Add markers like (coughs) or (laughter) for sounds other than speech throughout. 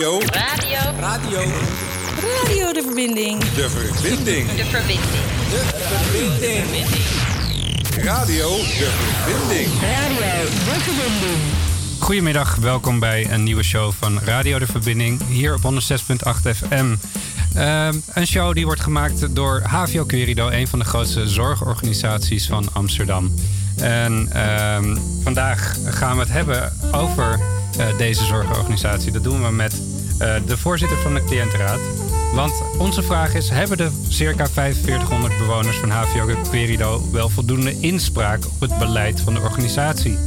Radio. Radio. Radio de verbinding. De verbinding. De verbinding. De verbinding. Radio de verbinding. Radio de verbinding. Goedemiddag, welkom bij een nieuwe show van Radio de Verbinding hier op 106.8 FM. Ehm, een show die wordt gemaakt door HVO Querido, een van de grootste zorgorganisaties van Amsterdam. En ehm, vandaag gaan we het hebben over eh, deze zorgorganisatie. Dat doen we met eh, de voorzitter van de cliëntenraad. Want onze vraag is: hebben de circa 4500 bewoners van HVO Querido wel voldoende inspraak op het beleid van de organisatie?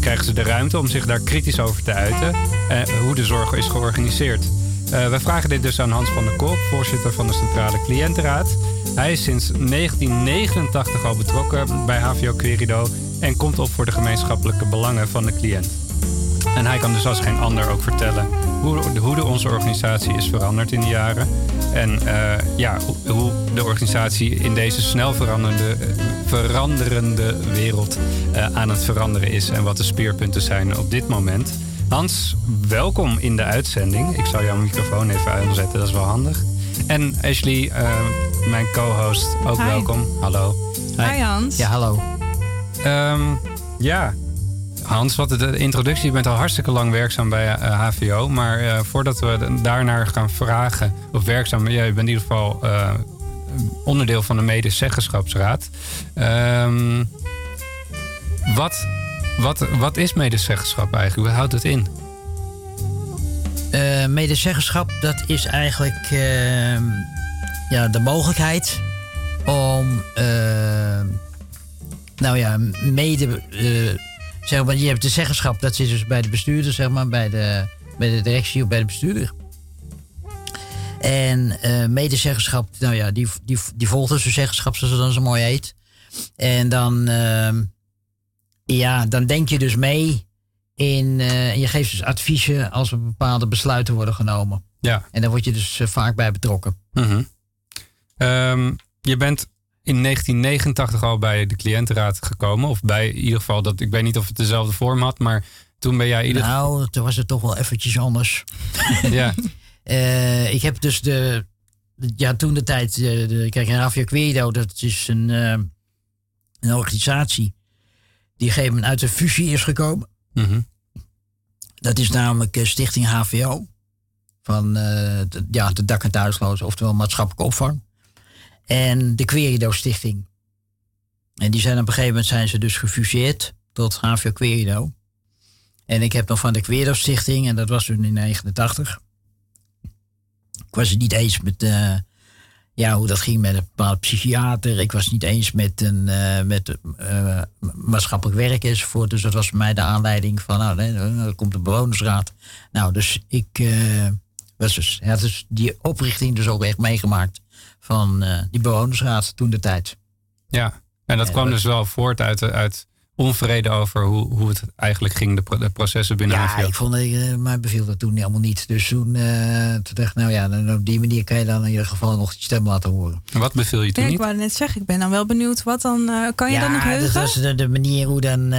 Krijgen ze de ruimte om zich daar kritisch over te uiten en hoe de zorg is georganiseerd? Uh, we vragen dit dus aan Hans van der Kolk, voorzitter van de Centrale Cliëntenraad. Hij is sinds 1989 al betrokken bij HVO Querido en komt op voor de gemeenschappelijke belangen van de cliënt. En hij kan dus als geen ander ook vertellen hoe, hoe de, onze organisatie is veranderd in de jaren. En uh, ja, hoe, hoe, de organisatie in deze snel veranderende, veranderende wereld uh, aan het veranderen is. En wat de speerpunten zijn op dit moment. Hans, welkom in de uitzending. Ik zal jouw microfoon even uitzetten, dat is wel handig. En Ashley, uh, mijn co-host, ook Hi. welkom. Hallo. Hi Hans. Ja, hallo. Um, ja, Hans, wat de introductie. Je bent al hartstikke lang werkzaam bij HVO. Maar uh, voordat we daarnaar gaan vragen, of werkzaam, ja, je bent in ieder geval uh, onderdeel van de medezeggenschapsraad. Um, wat, wat, wat is medezeggenschap eigenlijk? Wat houdt het in? Medezeggenschap, dat is eigenlijk uh, ja, de mogelijkheid om, nou ja, mede, zeg maar, je hebt de zeggenschap, dat zit dus bij de bestuurder, zeg maar, bij de, bij de directie of bij de bestuurder. En medezeggenschap, nou ja, die, die, die volgt dus de zeggenschap, zoals het dan zo mooi heet. En dan, ja, dan denk je dus mee in, uh, je geeft dus adviezen als er bepaalde besluiten worden genomen. Ja. En daar word je dus uh, vaak bij betrokken. Mm -hmm. um, je bent in 1989 al bij de cliëntenraad gekomen. Of bij in ieder geval, dat, ik weet niet of het dezelfde vorm had, maar toen ben jij ieder Nou, toen was het toch wel eventjes anders. (laughs) ja. uh, (laughs) ik heb dus de, ja, toen de tijd, de, de, kijk, Rafia Querido, dat is een, een organisatie die gegeven moment uit de fusie is gekomen. Mm -hmm. Dat is namelijk Stichting HVO. Van uh, de, ja, de dak- en thuislozen, oftewel maatschappelijke opvang. En de Querido Stichting. En die zijn op een gegeven moment zijn ze dus gefuseerd tot HVO Querido. En ik heb nog van de Querido Stichting, en dat was toen in 89. Ik was het niet eens met uh, ja, hoe dat ging met een bepaalde psychiater. Ik was niet eens met een uh, met, uh, maatschappelijk werk enzovoort. Dus dat was voor mij de aanleiding van, nou, er komt een bewonersraad. Nou, dus ik was dus, ja, dus die oprichting dus ook echt meegemaakt van die bewonersraad toen de tijd. Ja, en dat kwam dus wel voort uit, uit onvrede over hoe, hoe het eigenlijk ging, de, pro de processen binnen ja, HVO. ik vond, uh, mij beviel dat toen helemaal niet. Dus toen, uh, toen dacht ik, nou ja, dan, op die manier kan je dan in ieder geval nog je stem laten horen. En wat beviel je toen ja, niet? Ik wou net zeggen, ik ben dan wel benieuwd, wat dan, uh, kan je ja, dan nog heugen? dat was de, de manier hoe dan,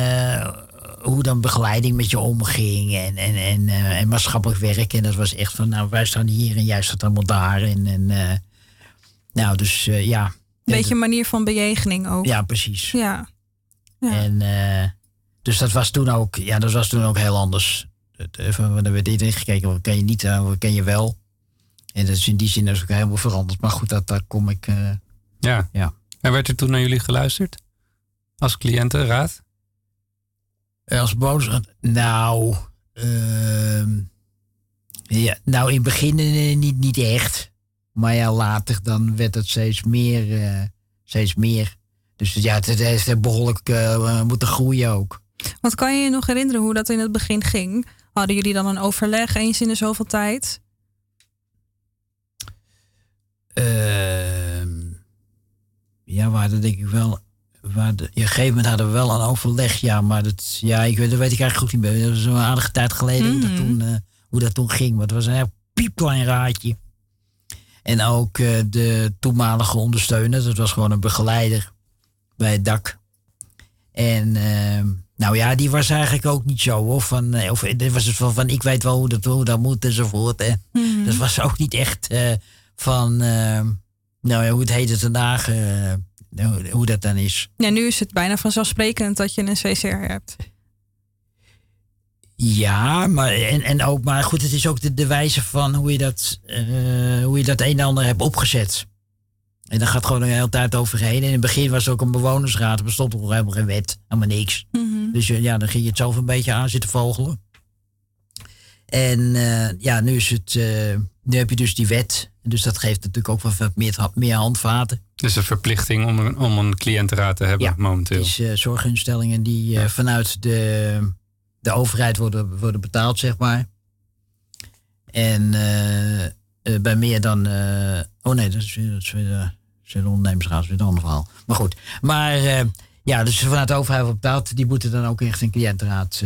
hoe dan begeleiding met je omging en, en, en, en maatschappelijk werk. En dat was echt van, nou wij staan hier en jij staat allemaal daar. En, en nou, dus ja. Een beetje een manier van bejegening ook. Ja, precies. Ja. ja. En dus dat was toen ook, ja, dat was toen ook heel anders. Even, er werd dit ingekeken, wat ken je niet, wat ken je wel. En dat is in die zin dus ook helemaal veranderd. Maar goed, dat, daar kom ik. Uh, ja. ja. En werd er toen naar jullie geluisterd? Als cliëntenraad? Als bonus? Nou, uh, ja, nou in het begin uh, niet, niet echt. Maar ja, later dan werd het steeds meer. Uh, steeds meer. Dus ja, het heeft behoorlijk uh, moeten groeien ook. Wat kan je je nog herinneren hoe dat in het begin ging? Hadden jullie dan een overleg eens in de zoveel tijd? Uh, ja, we hadden denk ik wel. We hadden, op een gegeven moment hadden we wel een overleg, ja, maar dat, ja, ik, dat weet ik eigenlijk goed niet meer. Dat was een aardige tijd geleden mm -hmm. dat toen, uh, hoe dat toen ging. Maar het was een heel piepklein raadje. En ook uh, de toenmalige ondersteuner, dat was gewoon een begeleider bij het dak. En uh, Nou ja, die was eigenlijk ook niet zo hoor. Van, eh, of dit was het van, van ik weet wel hoe dat, hoe dat moet enzovoort. Hè. Mhm. Dat was ook niet echt eh, van, eh, nou ja, hoe het heet het vandaag, eh, hoe, hoe dat dan is. Ja, nu is het bijna vanzelfsprekend dat je een CCR hebt. Ja, maar, en, en ook, maar goed, het is ook de, de wijze van hoe je, dat, eh, hoe je dat een en ander hebt opgezet. En daar gaat gewoon een hele tijd overheen. En in het begin was het ook een bewonersraad. Er bestond nog helemaal geen wet. Helemaal niks. Mhm. Dus eh, ja, dan ging je het zelf een beetje aan zitten vogelen. En eh, ja, nu is het. eh, nu heb je dus die wet. Dus dat geeft natuurlijk ook wel wat meer, meer handvaten. Dus een verplichting om een, om een cliëntenraad te hebben Ja, momenteel. Het is eh, zorginstellingen die eh, vanuit de, de overheid worden, worden betaald, zeg maar. En eh, eh, bij meer dan. eh, oh nee, dat is, weer- dat is weer. is weer de ondernemersraad, dat is weer een ander verhaal. Maar goed. Maar ja, dus vanuit de overheid wordt betaald. Die moeten dan ook echt een cliëntenraad.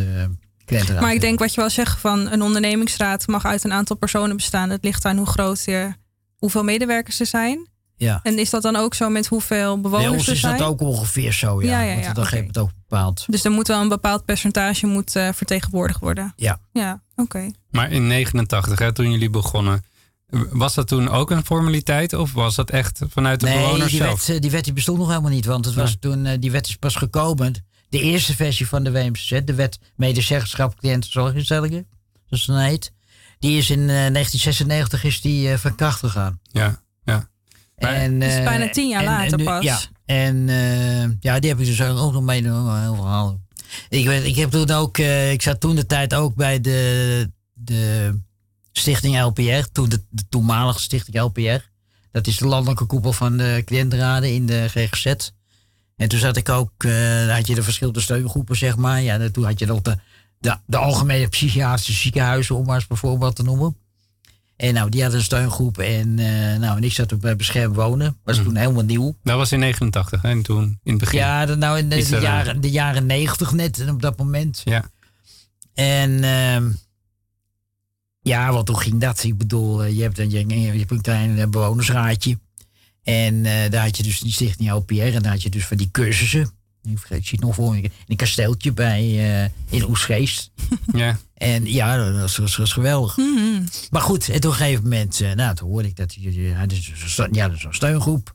Maar ik denk wat je wel zegt van een ondernemingsraad mag uit een aantal personen bestaan. Het ligt aan hoe groot je, hoeveel medewerkers er zijn. Ja. En is dat dan ook zo met hoeveel Bij bewoners ons er is zijn? dat ook ongeveer zo, ja. Ja, ja, Want oké. geeft het ook bepaald. Dus er moet wel een bepaald percentage moet, eh, vertegenwoordigd worden. Ja. Ja, oké. Maar in 89, hè, toen jullie begonnen, was dat toen ook een formaliteit of was dat echt vanuit de Nee, bewoners die zelf? wet, eh, die wet die bestond nog helemaal niet. Want het was toen, eh, die wet is pas gekomen. De eerste versie van de WMCZ, de wet medezeggenschap cliëntenzorginstellingen, zoals het dan heet. Die is in eh, 1996 is die, van kracht gegaan. Ja, En, Dus bijna tien jaar en- later pas. Ja, en eh, ja, die heb ik dus ook nog mee. Heel verhaal. Ik, weet, ik heb toen ook, eh, ik zat toen de tijd ook bij de, de stichting LPR, toen de, de toenmalige stichting LPR. Dat is de landelijke koepel van de cliëntenraden in de GGZ. En toen zat ik ook, daar had je de verschillende steungroepen, zeg maar. Ja, en toen had je nog de, de, de algemene psychiatrische ziekenhuizen, om maar eens bijvoorbeeld te noemen. En nou, die hadden een steungroep. En, eh, nou, en ik zat ook bij Beschermd Wonen. Was toen helemaal nieuw. Dat was in 89 hè, en toen in het begin. Ja, dat nou in de, daarna. jaren, de jaren 90 net op dat moment. Ja. En ehm, ja, wat hoe ging dat? Ik bedoel, eh, je hebt, een- je, je hebt een klein eh, bewonersraadje. En eh, daar had je dus die stichting LPR. En daar had je dus van die cursussen. Ik vergeet het nog voor. In een kasteeltje bij, eh, in Oesgeest. (laughs) Ja. En ja, dat was, was, was geweldig. Mhm. Maar goed, en op een gegeven moment, eh, nou, toen hoorde ik dat hij had dus zo'n steun- ja, dus zo'n steungroep.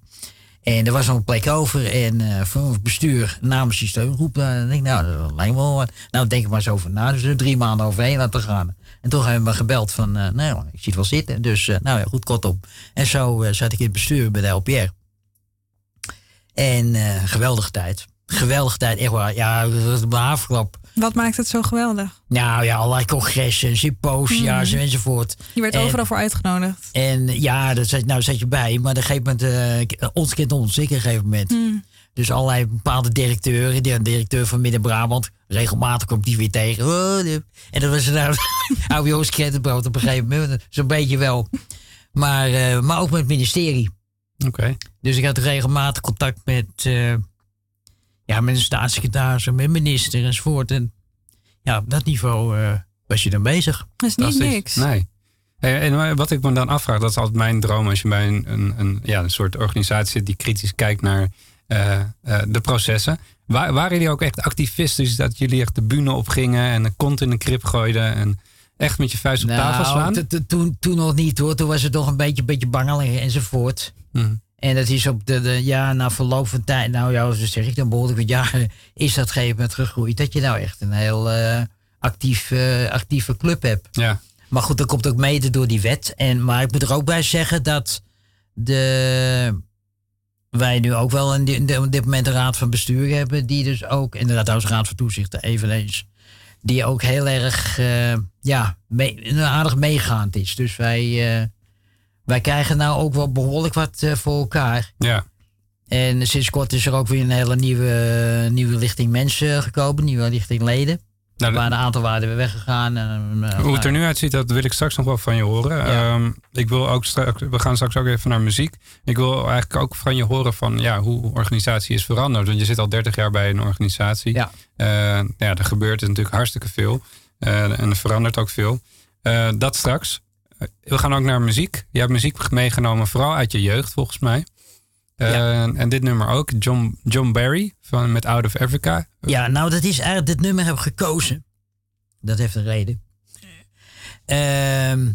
En er was nog een plek over. En eh voor het bestuur namens die steungroep, eh, denk ik, nou, dat lijkt me wel wat. Nou, denk ik maar eens over na. Dus er drie maanden overheen laten gaan. En toen hebben we gebeld van, eh, nou, ik zie het wel zitten. Dus, eh, nou ja, goed, kortom. En zo eh, zat ik in het bestuur bij de LPR. En eh geweldige tijd. Geweldige tijd, echt waar. Ja, dat was een haverklap. Wat maakt het zo geweldig? Nou ja, allerlei congressen, symposia's Mhm. enzovoort. Je werd En- overal voor uitgenodigd. en ja, dat zat, nou zat je bij. Maar op een gegeven moment, eh, ons kent ons, ik op een gegeven moment. Hmm. Dus allerlei bepaalde directeuren. Die, een directeur van Midden-Brabant. Regelmatig komt die weer tegen. Oh, en dat was nou (laughs) oude jongens krentenbrood op een gegeven moment. Zo'n beetje wel. Maar, eh, maar ook met het ministerie. Oké. Dus ik had regelmatig contact met, eh, ja, met de staatssecretaris, en met minister enzovoort. En ja, op dat niveau eh, was je dan bezig. Dat is niet niks. Nee. Eh, En wat ik me dan afvraag, dat is altijd mijn droom als je bij een, een, een, ja, een soort organisatie zit die kritisch kijkt naar eh, eh, de processen. Wa- waren jullie ook echt activisten? Dus dat jullie echt de bühne opgingen en een kont in de krip gooiden en echt met je vuist op tafel slaan? Nou, t- toen, toen nog niet hoor. Toen was het toch een beetje, beetje bangelig enzovoort. Mhm. En dat is op de, de ja, na verloop van tijd, nou ja, zo zeg ik dan behoorlijk wat jaren, is dat gegeven moment gegroeid. Dat je nou echt een heel eh, actief, eh, actieve club hebt. Ja. Maar goed, dat komt ook mede door die wet. En, maar ik moet er ook bij zeggen dat de, wij nu ook wel in op dit moment een raad van bestuur hebben. Die dus ook, inderdaad trouwens raad van toezicht eveneens. Die ook heel erg, eh, ja, mee, aardig meegaand is. Dus wij, wij krijgen nou ook wel behoorlijk wat eh, voor elkaar. Ja. En sinds kort is er ook weer een hele nieuwe, nieuwe lichting mensen gekomen. Nieuwe lichting leden. Nou, er waren een aantal waren weer weggegaan. En, eh, Hoe het er nu uitziet, dat wil ik straks nog wel van je horen. Ehm, ik wil ook straks, we gaan straks ook even naar muziek. Ik wil eigenlijk ook van je horen van ja, hoe organisatie is veranderd. Want je zit al 30 jaar bij een organisatie. Ja. Eh, ja, er gebeurt natuurlijk hartstikke veel. En er verandert ook veel. Dat straks. Eh, we gaan ook naar muziek. Je hebt muziek meegenomen, vooral uit je jeugd volgens mij. Uh, En dit nummer ook, John, John Barry van, met Out of Africa. Ja, nou dat is eigenlijk, dit nummer heb ik gekozen. Dat heeft een reden. Uh,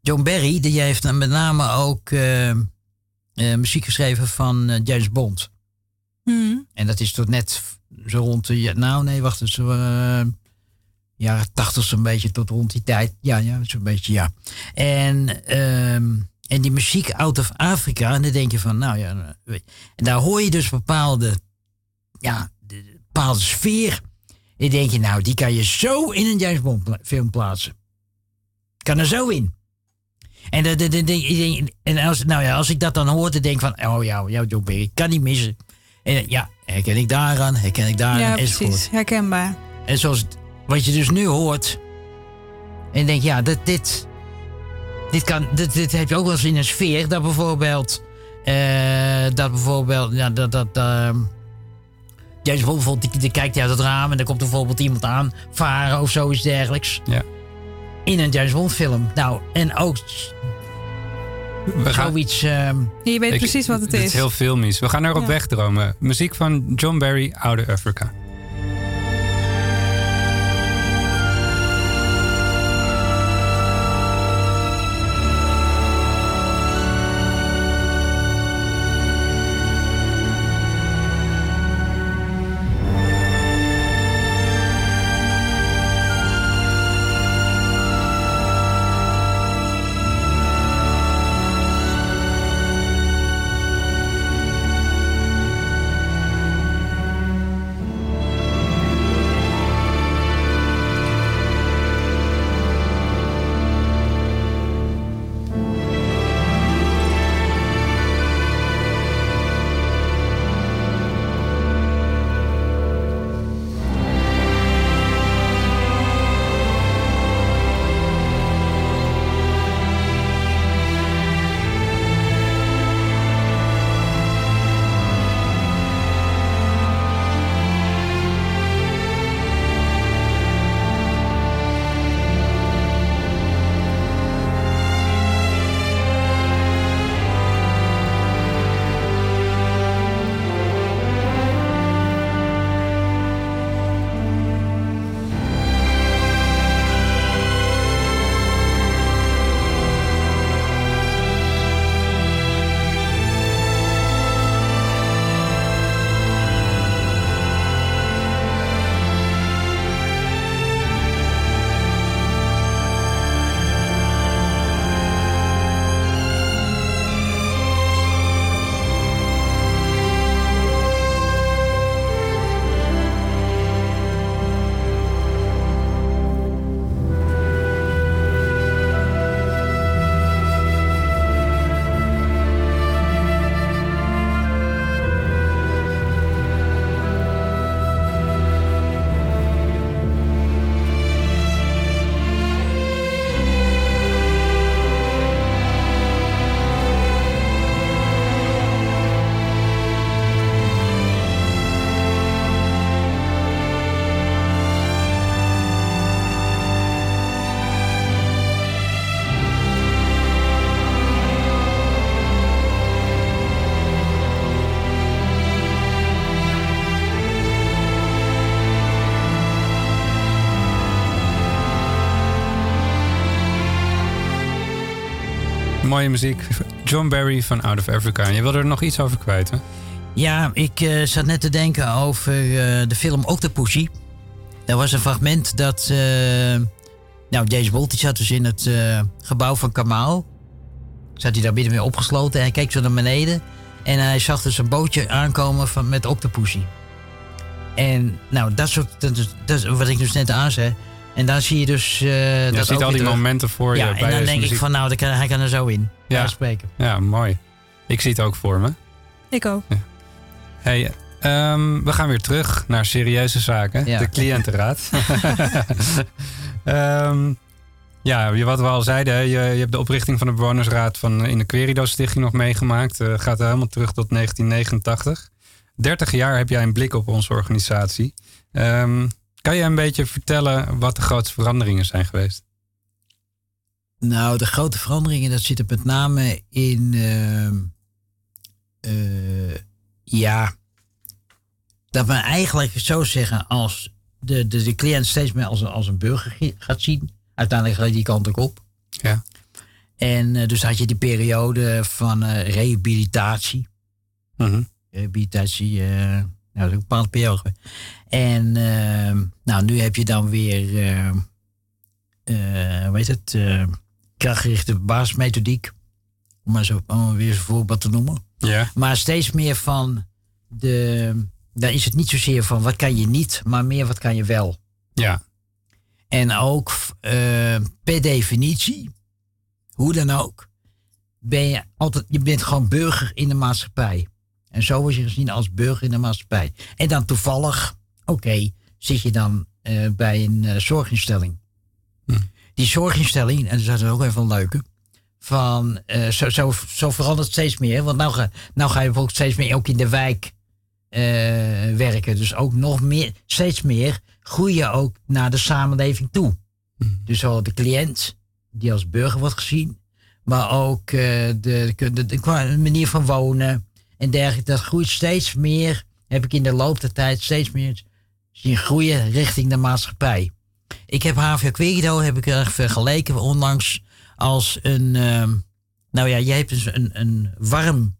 John Barry, die heeft dan met name ook uh, muziek geschreven van uh, James Bond. Hmm. En dat is tot net zo rond de, nou nee, wacht eens, jaren tachtig zo'n beetje tot rond die tijd. Ja, ja, zo'n beetje, ja. En, um, en die muziek out of Afrika, en dan denk je van, nou ja, en daar hoor je dus bepaalde, ja, bepaalde sfeer. En dan denk je, nou, die kan je zo in een James Bond film plaatsen. Kan er zo in. En, de, de, de, en als, nou ja, als ik dat dan hoor, dan denk ik van, oh ja, jouw job, ik kan niet missen. En ja, herken ik daaraan, herken ik daaraan, ja, precies, herkenbaar. En zoals wat je dus nu hoort. En denk, ja, dit, dit, dit, kan, dit, dit heb je ook wel eens in een sfeer. Dat bijvoorbeeld, uh, dat bijvoorbeeld, ja, dat, dat, uh, James Bond bijvoorbeeld, die, die kijkt uit het raam en dan komt er bijvoorbeeld iemand aan, varen of zoiets dergelijks. Ja. In een James Bond film. Nou, en ook we gaan, zoiets. Uh, je weet ik, precies wat het is. Het is heel filmisch. We gaan erop ja. wegdromen. Muziek van John Barry, Out of Africa. Mooie muziek. John Barry van Out of Africa. En je wilde er nog iets over kwijt? Ja, ik uh, zat net te denken over uh, de film Octopussy. Er was een fragment dat... Uh, nou, James Bond zat dus in het gebouw van Kamal. Zat hij daar binnen weer opgesloten. En hij keek zo naar beneden. En hij zag dus een bootje aankomen van, met Octopussy. En nou, dat soort... Dat, dat wat ik dus net aan zei. En dan zie je dus. Uh, je dat ziet al die terug. momenten voor ja, je. en dan denk ik van, nou, kan, hij kan er zo in. Ja. spreken. Ja, mooi. Ik zie het ook voor me. Ik ook. Ja. Hey, um, we gaan weer terug naar serieuze zaken. Ja. De cliëntenraad. um, (laughs) ja, wat we al zeiden, je, je, hebt de oprichting van de bewonersraad van in de Querido Stichting nog meegemaakt. Uh, gaat helemaal terug tot 1989. 30 jaar heb jij een blik op onze organisatie. Um, kan je een beetje vertellen wat de grootste veranderingen zijn geweest? Nou, de grote veranderingen, dat zit er met name in, uh, eh, ja, dat men eigenlijk zo zeggen als de, de, de cliënt steeds meer als, een- als een burger gaat zien. Uiteindelijk gaat die kant ook op. Ja. En eh, dus had je die periode van eh, rehabilitatie. Mhm. Rehabilitatie, eh, nou, dat is een bepaalde periode. En eh, nou, nu heb je dan weer, eh eh, hoe heet het, eh, krachtgerichte basismethodiek. Om maar zo, om weer een voorbeeld te noemen. Ja. Maar steeds meer van de. Dan is het niet zozeer van wat kan je niet, maar meer wat kan je wel. Ja. En ook per definitie, hoe dan ook, ben je altijd, je bent gewoon burger in de maatschappij. En zo word je gezien als burger in de maatschappij. En dan toevallig, oké, zit je dan eh, bij een eh, zorginstelling. Die zorginstelling, en dat is ook even een leuke, van eh, zo, zo, zo verandert steeds meer. Want nou ga, nou ga je bijvoorbeeld steeds meer ook in de wijk eh, werken. Dus ook nog meer, steeds meer groei je ook naar de samenleving toe. Dus zowel de cliënt, die als burger wordt gezien, maar ook de, de, de, manier van wonen en dergelijke. Dat groeit steeds meer, heb ik in de loop der tijd steeds meer zien groeien richting de maatschappij. Ik heb HVO Querido heb ik erg vergeleken onlangs als een, ehm, nou ja, jij hebt dus een, een warm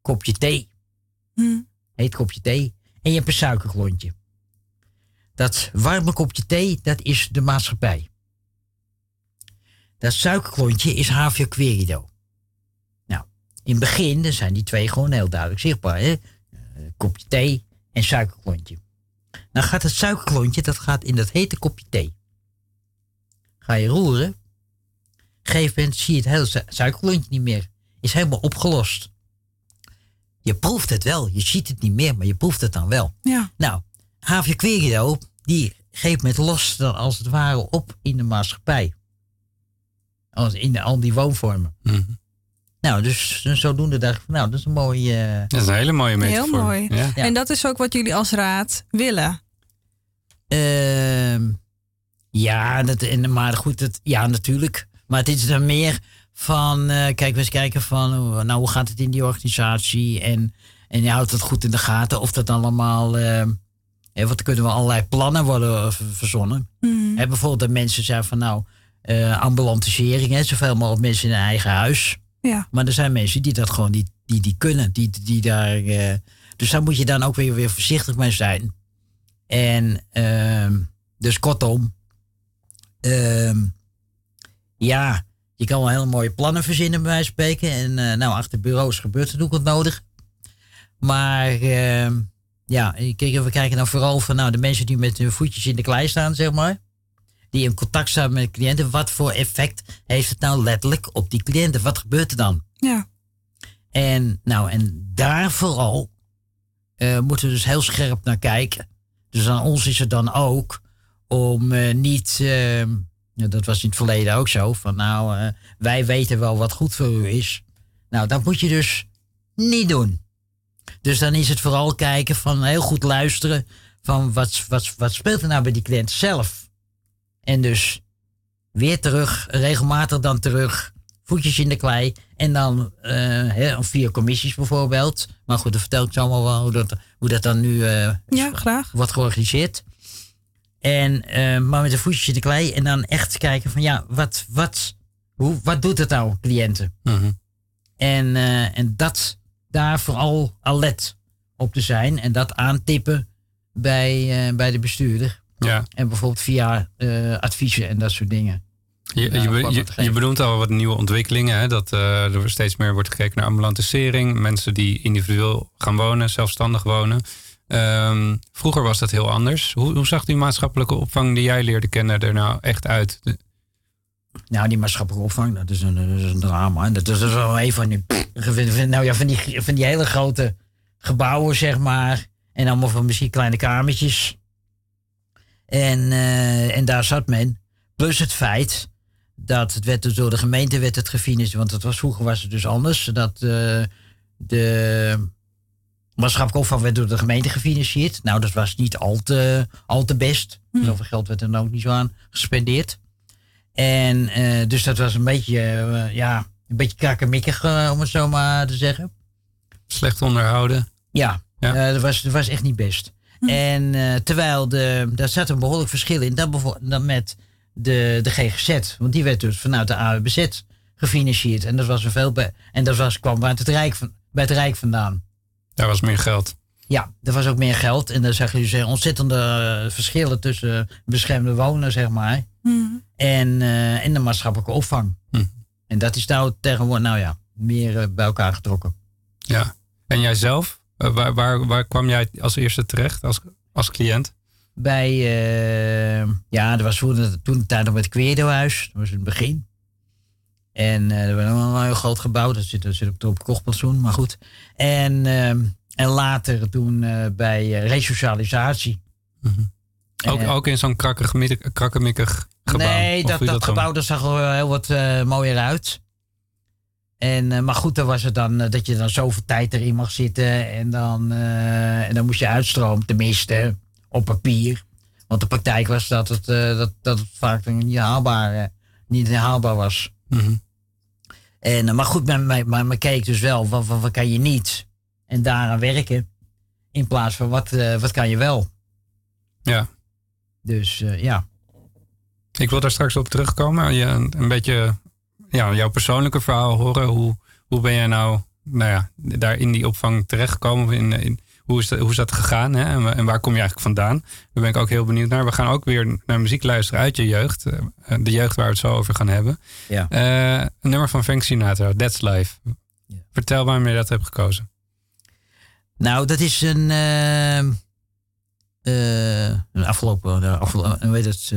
kopje thee, Hm. heet kopje thee, en je hebt een suikerklontje. Dat warme kopje thee, dat is de maatschappij. Dat suikerklontje is HVO Querido. Nou, in het begin zijn die twee gewoon heel duidelijk zichtbaar. Hè? Eh, kopje thee en suikerklontje. Dan gaat het suikerklontje, dat gaat in dat hete kopje thee. Ga je roeren. Op een gegeven moment zie je het hele su- suikerklontje niet meer. Is helemaal opgelost. Je proeft het wel. Je ziet het niet meer, maar je proeft het dan wel. Ja. Nou, HVO Querido, die geeft met los dan als het ware op in de maatschappij. Als in de, al die woonvormen. Mhm. Nou, dus zodoende dacht ik, van, nou, dat is een mooie... eh, Dat is een hele mooie metafoor. Heel mooi. Ja. Ja. En dat is ook wat jullie als raad willen. Ehm, ja, dat, en, maar goed, dat, ja, natuurlijk. Maar het is dan meer van, eh, kijk, we eens kijken van, hoe- nou, hoe gaat het in die organisatie? En, en je houdt het goed in de gaten of dat allemaal, eh, hè, want er kunnen wel allerlei plannen worden eh, ver- verzonnen. Hè, bijvoorbeeld dat mensen zeggen van, nou, eh ambulantisering, hè, zoveel mogelijk mensen in hun eigen huis. Ja. Maar er zijn mensen die dat gewoon niet, die, die kunnen, die, die daar, eh, dus daar moet je dan ook weer, weer voorzichtig mee zijn. En ehm, dus kortom, ehm, ja, je kan wel hele mooie plannen verzinnen bij wijze van spreken. En eh, nou, achter bureaus gebeurt er ook wat nodig. Maar ehm, ja, we kijken dan vooral van nou, de mensen die met hun voetjes in de klei staan, zeg maar. Die in contact staan met cliënten. Wat voor effect heeft het nou letterlijk op die cliënten? Wat gebeurt er dan? Ja. En nou, en daar vooral eh, moeten we dus heel scherp naar kijken. Dus aan ons is het dan ook om eh, niet, eh, ja, dat was in het verleden ook zo, van nou, eh, wij weten wel wat goed voor u is. Nou, dat moet je dus niet doen. Dus dan is het vooral kijken van heel goed luisteren van wat, wat, wat speelt er nou bij die cliënt zelf. En dus weer terug, regelmatig dan terug, voetjes in de klei. En dan eh, hè, via commissies bijvoorbeeld. Maar goed, dan vertel ik zo allemaal wel hoe dat, hoe dat dan nu eh, Ja, graag. wordt georganiseerd. En, eh, maar met de voetjes in de klei. En dan echt kijken van ja, wat, wat, hoe, wat doet het nou, cliënten? Mhm. En, eh, en dat daar vooral alert op te zijn. En dat aantippen bij, eh, bij de bestuurder. Ja. En bijvoorbeeld via eh, adviezen en dat soort dingen. Je, Ja, je, benoemt al wat nieuwe ontwikkelingen. Hè? Dat eh, er steeds meer wordt gekeken naar ambulantisering. Mensen die individueel gaan wonen, zelfstandig wonen. Ehm, vroeger was dat heel anders. Hoe, hoe zag die maatschappelijke opvang die jij leerde kennen er nou echt uit? De- Nou, die maatschappelijke opvang, dat is een, dat is een drama. En Dat is dus wel een van die, nou ja, van die, van die hele grote gebouwen, zeg maar. En allemaal van misschien kleine kamertjes. En, eh, en daar zat men. Plus het feit dat het werd door de gemeente werd het gefinancierd. Want het was, vroeger was het dus anders. Dat eh, de maatschappelijke opvang werd door de gemeente gefinancierd. Nou, dat was niet al te, al te best. Zoveel geld werd er dan ook niet zo aan gespendeerd. En eh, dus dat was een beetje, ja, een beetje krakkemikkig, om het zo maar te zeggen. Slecht onderhouden. Ja, Ja. dat, was, dat was echt niet best. En eh, terwijl de, daar zat een behoorlijk verschil in dan, dan met de, de GGZ. Want die werd dus vanuit de AWBZ gefinancierd. En dat, was een veel en dat was, kwam uit het Rijk, van- bij het Rijk vandaan. Daar was meer geld. Ja, er was ook meer geld. En dan zag je dus eh, ontzettende verschillen tussen beschermde wonen, zeg maar. En, eh, en de maatschappelijke opvang. Hm. En dat is nou tegenwoordig, nou ja, meer bij elkaar getrokken. Ja. En jijzelf? Eh, waar, waar, waar kwam jij als eerste terecht als, als cliënt? Bij, eh, ja, er was toen, toen de tijd nog met het Queerdohuis. Dat was in het begin. En eh er was nog een heel groot gebouw. Dat zit, dat zit op het kochtplantsoen, maar goed. En, ehm, en later toen bij resocialisatie. Ook, Eh, ook in zo'n krakkemikkig, gebouw? Nee, dat, dat, gebouw dat zag er wel heel wat mooier uit. En, eh, maar goed, dan was het dan eh, dat je dan zoveel tijd erin mag zitten. En dan, eh, en dan moest je uitstromen, tenminste, op papier. Want de praktijk was dat het, dat, dat het vaak niet haalbaar, niet haalbaar was. Mhm. En, maar goed, men, men, men, keek dus wel, wat, wat, wat kan je niet? En daaraan werken. In plaats van, wat, wat kan je wel? Ja. Dus ja. Ik wil daar straks op terugkomen. Je, een, een beetje ja, jouw persoonlijke verhaal horen. Hoe, hoe ben jij nou, nou ja, daar in die opvang terechtgekomen? In, in, hoe, is dat, hoe is dat gegaan? Hè? En, en waar kom je eigenlijk vandaan? Daar ben ik ook heel benieuwd naar. We gaan ook weer naar muziek luisteren uit je jeugd. Eh, De jeugd waar we het zo over gaan hebben. Ja. Eh, een nummer van Frank Sinatra, That's Life. Vertel waarom je dat hebt gekozen. Nou, dat is een. eh, eh, een afgelopen. afgelopen heet het?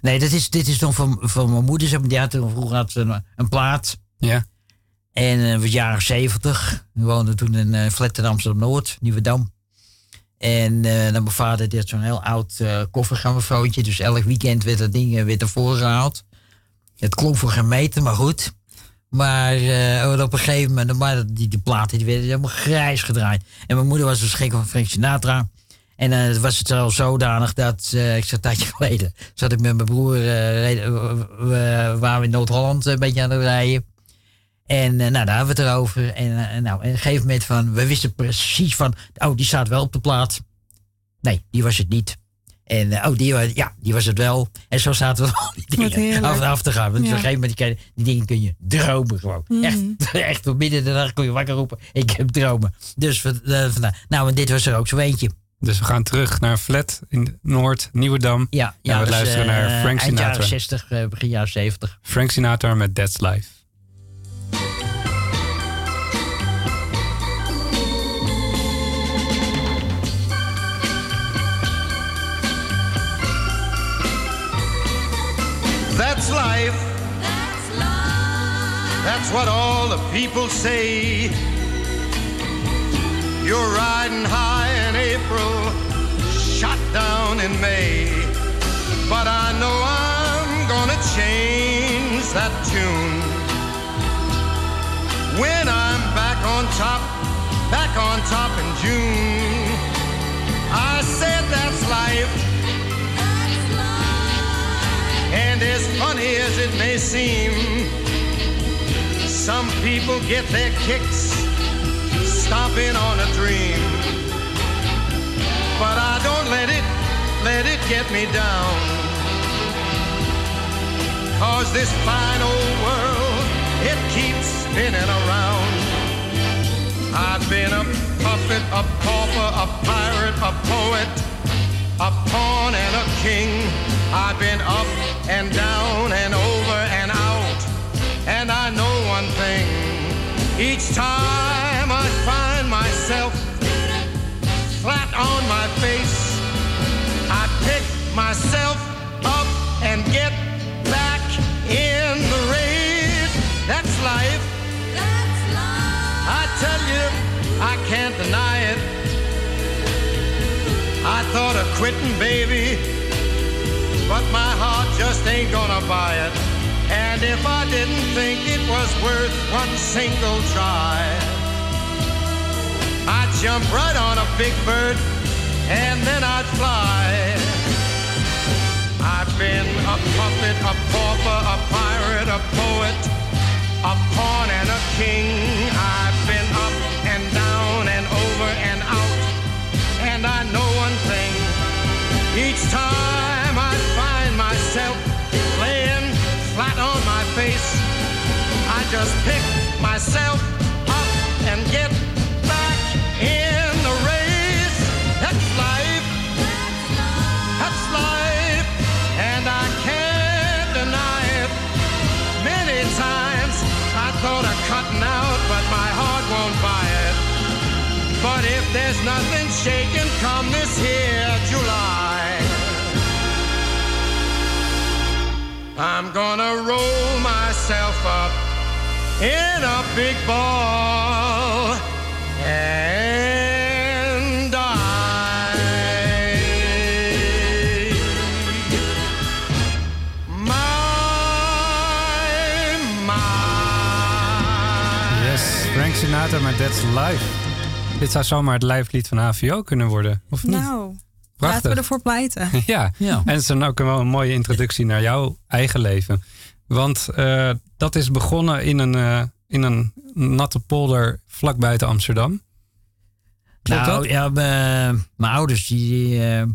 Nee, dat is, dit is dan van, van mijn moeder. Die had toen vroeger had ze een, een plaat. Ja. En het was jaren zeventig. We woonden toen in uh, flat in Amsterdam Noord, Nieuwedam. En eh, dan mijn vader die had zo'n heel oud uh. Dus elk weekend werd dat ding uh, weer ervoor gehaald. Het klonk voor geen meter, maar goed. Maar uh, op een gegeven moment, maar die, die platen die werden helemaal grijs gedraaid. En mijn moeder was dus gek van Frank Sinatra. En uh, was het al zodanig dat, uh, ik zat een tijdje (laughs) geleden, zat ik met mijn broer, reden, we waren we in Noord-Holland een beetje aan het rijden. En nou, daar hebben we het erover. En nou, op een gegeven moment van, we wisten precies van, oh, die staat wel op de plaat. Nee, die was het niet. En oh, die, ja, die was het wel. En zo zaten we (laughs) al die dingen af, af, te gaan. Want ja. op een gegeven moment, die, die dingen kun je dromen gewoon. Mm. Echt, (laughs) echt tot midden de dag kun je wakker roepen. Ik heb dromen. Dus. Nou, en dit was er ook zo eentje. Dus we gaan terug naar een flat in Noord, Nieuwedam. Ja, ja en we dus, luisteren naar Frank Sinatra. Eind jaren 60, uh, begin jaren 70. Frank Sinatra met That's Life. That's life. That's life. That's what all the people say. You're riding high in April, shot down in May. But I know I'm gonna change that tune. When I'm back on top, back on top in June. I said that's life. And as funny as it may seem, some people get their kicks stomping on a dream. But I don't let it, let it get me down. Cause this fine old world, it keeps spinning around. I've been a puppet, a pauper, a pirate, a poet, a pawn and a king. I've been up and down and over and out. And I know one thing. Each time I find myself flat on my face, I pick myself up and get back in the race. That's life. That's life. I tell you, I can't deny it. I thought of quitting, baby but my heart just ain't gonna buy it. And if I didn't think it was worth one single try, I'd jump right on a big bird and then I'd fly. I've been a puppet, a pauper, a pirate, a poet, a pawn and a king. I've been up and down and over and out, and I know one thing. Each time I find myself laying flat on my face, I just pick myself shaking come this here July, I'm gonna roll myself up in a big ball and die. My, my. Yes, Frank Sinatra met That's Life. Dit zou zomaar het lijflied van HVO kunnen worden, of niet? Nou, Prachtig. laten we ervoor pleiten. (laughs) Ja. Ja. en het is dan ook wel een mooie introductie naar jouw eigen leven. Want eh, dat is begonnen in een, eh, in een natte polder vlak buiten Amsterdam. Klopt nou, dat? ja, mijn ouders die, eh,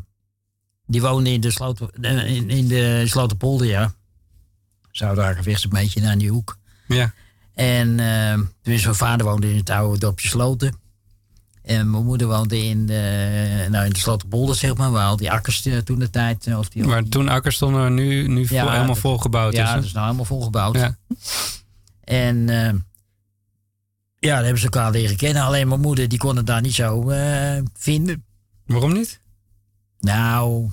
die woonden in de, Sloten, eh, in, in de Slotenpolder, ja. Zoudagenvecht een beetje naar die hoek. Ja. En eh tenminste, mijn vader woonde in het oude dorpje Sloten. En mijn moeder woonde in de, nou, in de zeg maar, waar al die akkers eh, toen de tijd... eh, Of die, Maar toen akkers stonden nu, nu vol- Ja, helemaal dat- volgebouwd. ja, is, hè? dat is nou helemaal volgebouwd. Ja. En eh, ja, daar hebben ze elkaar leren kennen. Alleen mijn moeder, die kon het daar niet zo eh, vinden. Waarom niet? Nou,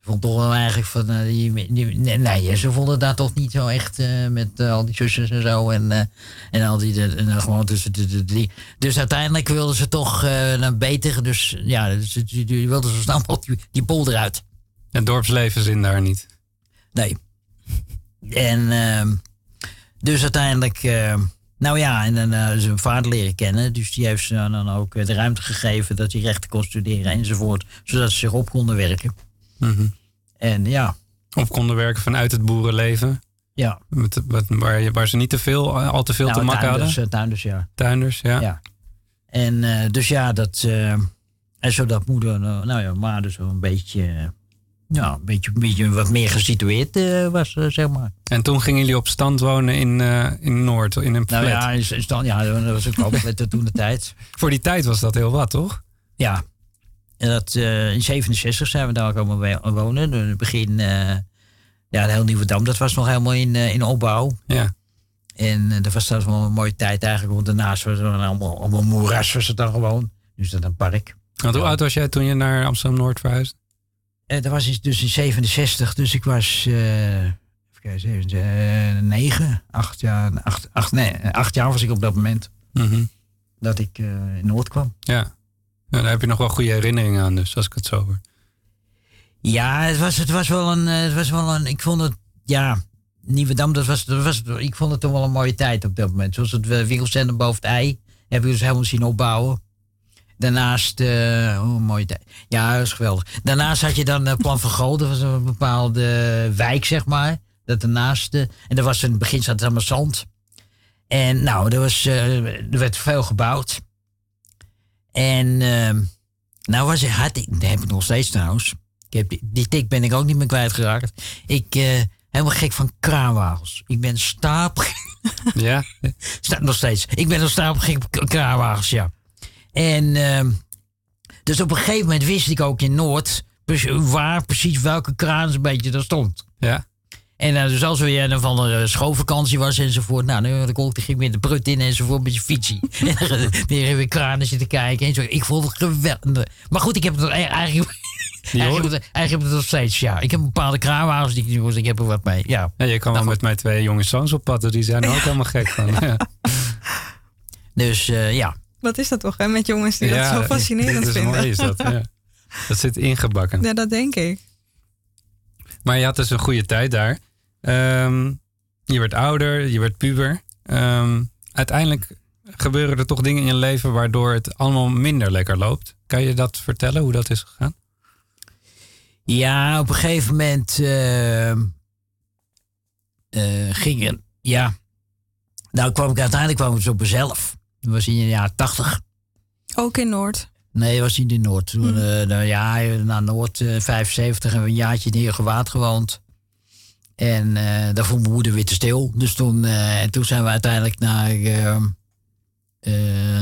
vond toch wel eigenlijk van... eh, die, die- nee, nee, ze vonden daar toch niet zo echt eh, met eh, al die zusters en zo. En, en al die... de- en, dan gewoon tussen de, die. Dus uiteindelijk wilden ze toch naar beter. Dus ja, dus, die, die wilden zo snel mogelijk die, die polder uit. Het dorpsleven zin daar niet. Nee. En ehm, dus uiteindelijk, ehm, nou ja, en dan hebben ze mijn vader leren kennen. Dus die heeft ze dan ook de ruimte gegeven dat hij rechten kon studeren enzovoort. Zodat ze zich op konden werken. Mhm. En ja, Of konden werken vanuit het boerenleven. ja. Met, met- waar, waar ze niet te veel, eh, al te veel te nou, makken tuinders, hadden. eh, tuinders, ja. Tuinders, ja. ja. En eh, dus ja, dat, eh, en zodat moeder, nou ja, maar dus een beetje, ja, een beetje, een beetje wat meer gesitueerd was, zeg maar. En toen gingen jullie op stand wonen in, in Noord, in een flat. Nou ja, is, is dan, ja, dat was ook met toen de tijd. (laughs) Voor die tijd was dat heel wat, toch? Ja. En dat, eh, in 67 zijn we daar komen wonen. In het begin, eh, ja, de heel Nieuwe Dam, dat was nog helemaal in, eh, in opbouw. Ja. En dat was dat wel een mooie tijd eigenlijk. Want daarnaast was het allemaal, allemaal moeras was het dan gewoon. Dus dat een park. Want hoe oud was jij toen je naar Amsterdam-Noord verhuisde? Dat was dus in 67. Dus ik was, even kijken, zeven, eh, negen, acht jaar, acht, acht, nee, acht jaar was ik op dat moment. Mhm. Dat ik in Noord kwam. Ja. Ja. Daar heb je nog wel goede herinneringen aan, dus als ik het zo hoor. Ja, het was, het was wel een, eh, het was wel een, ik vond het, ja, Nieuwedam, dat was, dat was, ik vond het toch wel een mooie tijd op dat moment. Zoals het eh, winkelcentrum boven het ei, heb ik dus helemaal zien opbouwen. Daarnaast, eh, oh, een mooie tijd. Ja, dat is geweldig. Daarnaast had je dan uh, Plan van Gouw, dat was een bepaalde wijk, zeg maar. Dat daarnaast, en dat was in het begin zat het allemaal zand. En nou, er, was, er werd veel gebouwd. En ehm, nou was ik, had ik, dat heb ik nog steeds trouwens. Ik heb, die, tik ben ik ook niet meer kwijtgeraakt. Ik eh helemaal gek van kraanwagens. Ik ben stapel. (laughs) Ja? (laughs) Staat nog steeds. Ik ben nog stapel gek op kraanwagens, ja. En ehm, dus op een gegeven moment wist ik ook in Noord waar precies welke kraan een beetje er stond. Ja. En uh, dus als we weer een van de schoolvakantie was enzovoort. Nou, dan kon ik, ging ik weer de prut in enzovoort met je fietsie. (laughs) en dan weer weer kranen zitten kijken. En zo. Ik vond het geweldig. Maar goed, ik heb het eigenlijk... (laughs) Eigenlijk, heb ik het- eigenlijk heb ik het nog steeds, ja. Ik heb bepaalde kraanwagens die ik nu ik heb er wat mee. Ja. Ja, je kan wel met mijn twee jonge zoons op pad, dus die zijn er ook helemaal gek van. (laughs) Ja. Dus eh, ja. Wat is dat toch, hè, met jongens die dat zo fascinerend is vinden? mooi is dat, ja. Dat zit ingebakken. Ja, dat denk ik. Maar je had dus een goede tijd daar. Ehm, je werd ouder, je werd puber. Ehm, uiteindelijk gebeuren er toch dingen in je leven waardoor het allemaal minder lekker loopt. Kan je dat vertellen, hoe dat is gegaan? Ja, op een gegeven moment eh, eh, ging er, ja. Nou kwam ik uiteindelijk kwam ik op mezelf. Dat was in de jaren tachtig. Ook in Noord. Nee, was niet in Noord. Toen, eh, nou ja, naar Noord, eh, 75 en een jaartje in Heergewaard gewoond. En eh daar vond mijn moeder weer te stil. Dus toen, eh, en toen zijn we uiteindelijk naar, eh,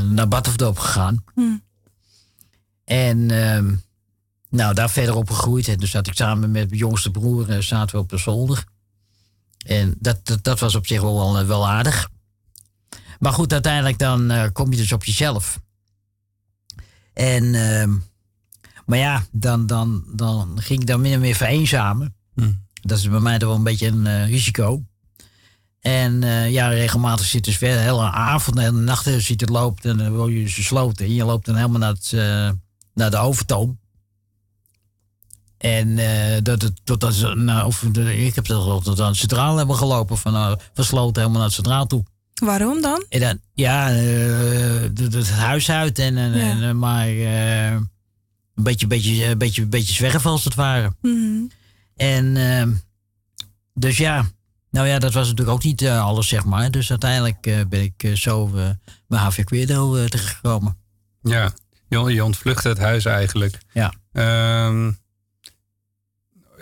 naar Battenverdorp gegaan. Hm. En ehm, nou, daar verder op gegroeid. En dus zat ik samen met mijn jongste broer, zaten we op de zolder. En dat, dat, dat was op zich wel, wel, wel aardig. Maar goed, uiteindelijk dan eh, kom je dus op jezelf. En, ehm, maar ja, dan, dan, dan ging ik dan min of meer vereenzamen. Hm. Dat is bij mij toch wel een beetje een eh, risico. En eh, ja, regelmatig zit dus weer de hele avond, de hele nacht eh, zit het loopt en dan word je dus gesloten. En je loopt dan helemaal naar, het, naar de overtoom. En dat het tot dat ze, nou, of de, ik heb dat tot aan het centraal hebben gelopen, van uh, versloten helemaal naar het centraal toe. Waarom dan? En dan, ja, het- huis uit en, en, Ja. en, maar een beetje, beetje, beetje, beetje zwerven als het ware. Mhm. En ehm, dus ja, nou ja, dat was natuurlijk ook niet eh, alles, zeg maar. Dus uiteindelijk eh, ben ik eh, zo bij HV Queerdo terechtgekomen. Ja, je, je ontvluchtte het huis eigenlijk. Ja. Ehm,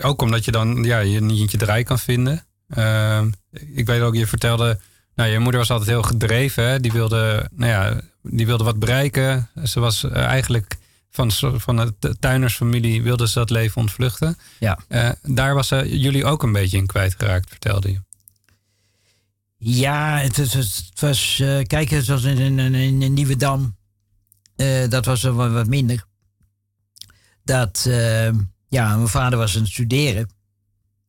ook omdat je dan ja, je niet je draai kan vinden. Ehm, ik weet ook, je vertelde, nou, je moeder was altijd heel gedreven. Hè? Die, wilde, nou ja, die wilde wat bereiken. Ze was eigenlijk van, van de tuinersfamilie wilde ze dat leven ontvluchten. Ja. Eh, daar was ze jullie ook een beetje in kwijtgeraakt, vertelde je. Ja, het, het, het was, eh, kijk, het was in, in, in, in Nieuwedam. Eh, dat was er wat, wat minder. Dat, eh, ja, mijn vader was aan het studeren.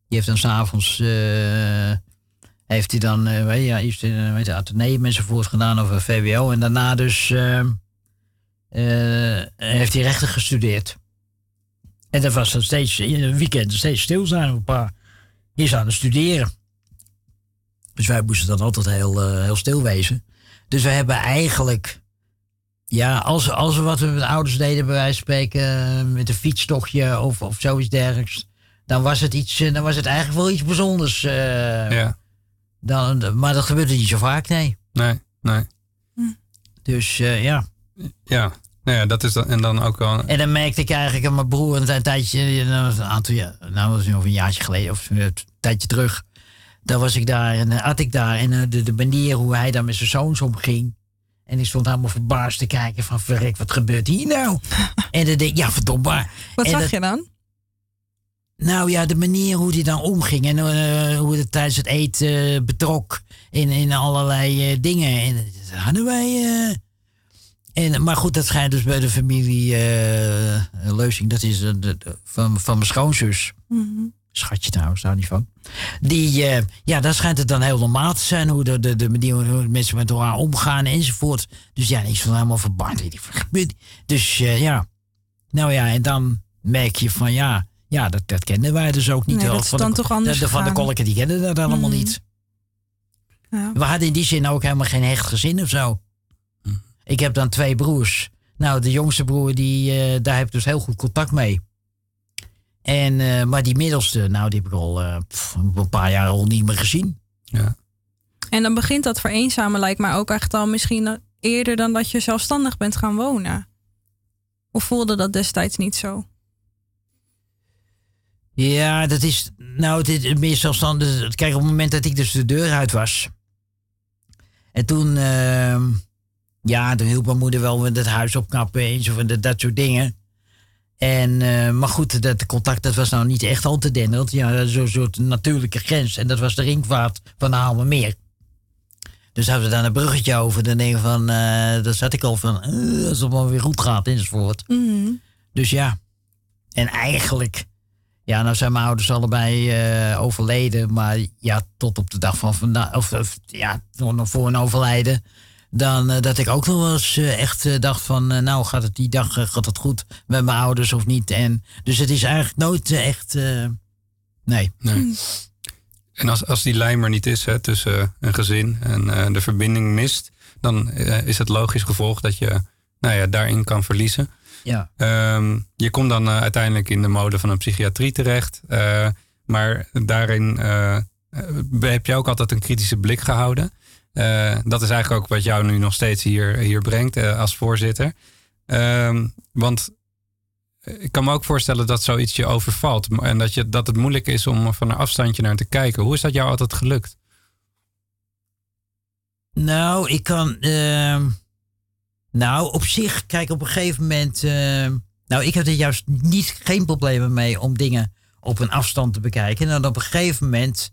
Die heeft dan s'avonds, eh heeft hij dan, eh, weet je, ja, eerst in eh, weet je, Atheneum enzovoort gedaan of een VWO. En daarna dus, eh, eh, heeft hij rechten gestudeerd. En dat was dan steeds, in een weekend steeds stil zijn. Een paar, is aan het studeren. Dus wij moesten dan altijd heel, eh, heel stil wezen. Dus we hebben eigenlijk... Ja, als, als we wat we met de ouders deden, bij wijze van spreken... eh, met een fietstochtje of, of zoiets dergelijks... dan was het, iets, eh, dan was het eigenlijk wel iets bijzonders. eh, Ja, dan, maar dat gebeurde niet zo vaak, nee. nee, nee. Dus eh, ja. Ja, nou ja, dat is dan, en dan ook wel... En dan merkte ik eigenlijk aan mijn broer een, een tijdje, eh, nou, een aantal jaar, nou was het nog een jaartje geleden of een tijdje terug. Daar was ik daar en had ik daar en uh, de, de manier hoe hij daar met zijn zoons omging. En ik stond helemaal verbaasd te kijken van verrek, wat gebeurt hier nou? (laughs) en dan denk ik, ja verdombaar. Wat en zag dat- je dan? Nou ja, de manier hoe hij dan omging en uh, hoe het tijdens het eten uh, betrok in, in allerlei uh, dingen. En dat hadden wij. En, maar goed, dat schijnt dus bij de familie uh, Leusing, dat is de, de, van, van mijn schoonzus. Mm -hmm. Schatje trouwens, daar niet van. Die, uh, ja, daar schijnt het dan heel normaal te zijn hoe de, de, de manier hoe mensen met elkaar omgaan enzovoort. Dus ja, ik stond helemaal verbaasd. Dus uh, ja, nou ja, en dan merk je van ja. Ja, dat, dat kenden wij dus ook niet. Nee, dat is van dan de, toch anders de, de, Van de kolken, die kenden dat allemaal mm. niet. Ja. We hadden in die zin ook helemaal geen hecht gezin of zo. Ik heb dan twee broers. Nou, de jongste broer, die, uh, daar heb ik dus heel goed contact mee. En, uh, maar die middelste, nou, die heb ik al uh, pff, een paar jaar al niet meer gezien. Ja. En dan begint dat vereenzamen, lijkt mij ook echt al misschien eerder dan dat je zelfstandig bent gaan wonen. Of voelde dat destijds niet zo? Ja, dat is. Nou, het is meer zelfstandig. Kijk, op het moment dat ik dus de deur uit was. En toen. Uh, ja, toen hielp mijn moeder wel met het huis opknappen en zo, dat, dat soort dingen. En, uh, maar goed, dat contact dat was nou niet echt al te denderd. Ja, zo'n soort natuurlijke grens. En dat was de ringvaart van de Haalmermeer. Dus hadden we daar een bruggetje over. Dan denk ik van, uh, dan zat ik al van, uh, als het maar weer goed gaat enzovoort. Mm -hmm. Dus ja. En eigenlijk, ja, nou zijn mijn ouders allebei uh, overleden. Maar ja, tot op de dag van vandaag, of, of ja, nog voor een overlijden. Dan uh, dat ik ook nog wel eens uh, echt dacht van, nou gaat het die dag gaat het goed met mijn ouders of niet. En, dus het is eigenlijk nooit echt, nee. nee. En als, als die lijm er niet is hè, tussen een gezin en de verbinding mist, dan is het logisch gevolg dat je nou ja, daarin kan verliezen. Ja. Um, je komt dan uh, uiteindelijk in de mode van een psychiatrie terecht. Uh, maar daarin uh, heb je ook altijd een kritische blik gehouden. Dat is eigenlijk ook wat jou nu nog steeds hier, hier brengt als voorzitter. Um, want ik kan me ook voorstellen dat zoiets je overvalt. En dat, je, dat het moeilijk is om van een afstandje naar te kijken. Hoe is dat jou altijd gelukt? Nou, ik kan. ehm, nou, op zich, kijk, op een gegeven moment. ehm, nou, ik heb er juist niet, geen problemen mee om dingen op een afstand te bekijken. En dan op een gegeven moment.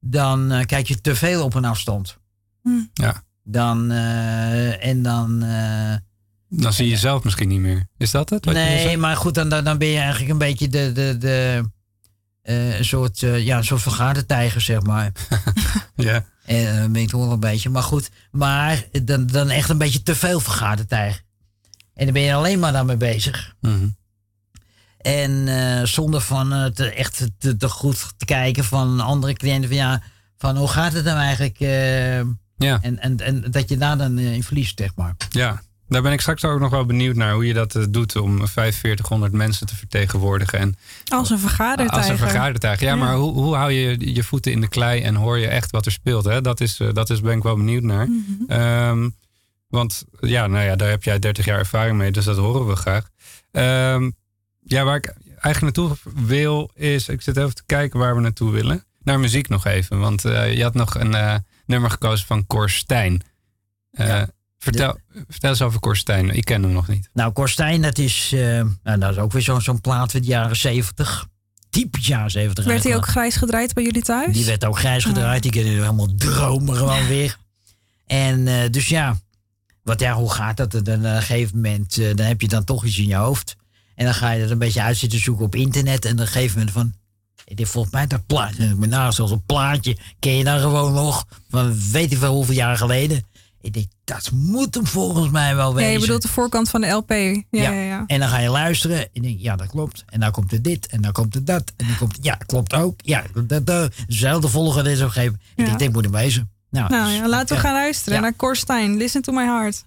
Dan eh, kijk je te veel op een afstand. Ja. Dan. eh, en dan. eh, Dan zie je jezelf misschien niet meer. Is dat het? nee, maar goed, dan, dan, dan ben je eigenlijk een beetje de. de, de eh, een soort, ja, een soort vergaderdijger, zeg maar. (laughs) Ja. En ben ik toch wel een beetje. Maar goed, maar dan, dan echt een beetje te veel vergaderdijger. En dan ben je alleen maar daarmee bezig. Mhm. En zonder van te, echt te, te goed te kijken van andere cliënten. Van ja, van hoe gaat het nou eigenlijk? Ja. en, en, en dat je daar dan eh, in verliest, zeg maar. Ja, daar ben ik straks ook nog wel benieuwd naar hoe je dat eh, doet om 4500 mensen te vertegenwoordigen. En Als een vergadertijger. als een vergadertuig. Ja, Ja. maar hoe, hoe hou je je voeten in de klei en hoor je echt wat er speelt? Hè? Dat, is, eh, dat is ben ik wel benieuwd naar. Mhm. Ehm, want ja, nou ja, daar heb jij 30 jaar ervaring mee, dus dat horen we graag. Ehm, ja, waar ik eigenlijk naartoe wil is, ik zit even te kijken waar we naartoe willen. Naar muziek nog even, want je had nog een eh, nummer gekozen van Cor Stijn. Eh, vertel, vertel eens over Cor Stijn, ik ken hem nog niet. Nou, Korstijn, dat is, eh, nou, dat is ook weer zo'n zo'n plaat van de jaren zeventig. Typisch jaren zeventig. Werd hij ook grijs gedraaid bij jullie thuis? Die werd ook grijs gedraaid. Die kunnen helemaal dromen gewoon weer. En eh, dus ja, wat, ja, hoe gaat dat? Dan op een gegeven moment, dan heb je dan toch iets in je hoofd. En dan ga je dat een beetje uit zitten zoeken op internet. En op een gegeven moment van, dit volgens mij dat plaatje, met name zoals een plaatje, ken je dan gewoon nog van weet ik veel hoeveel jaar geleden. Ik denk, dat moet hem volgens mij wel Ja, wezen. je bedoelt de voorkant van de LP. Ja, ja, ja. En dan ga je luisteren en denk ja, dat klopt. En dan komt er dit en dan komt er dat. En dan komt, ja, klopt ook. Ja, dat, dat, dezelfde volgorde is opgegeven. Ik Ja. denk, dit moet hem wezen. Nou, Nou dus- ja, laten we ja. gaan luisteren Ja. naar Cor Stijn. Listen to my heart.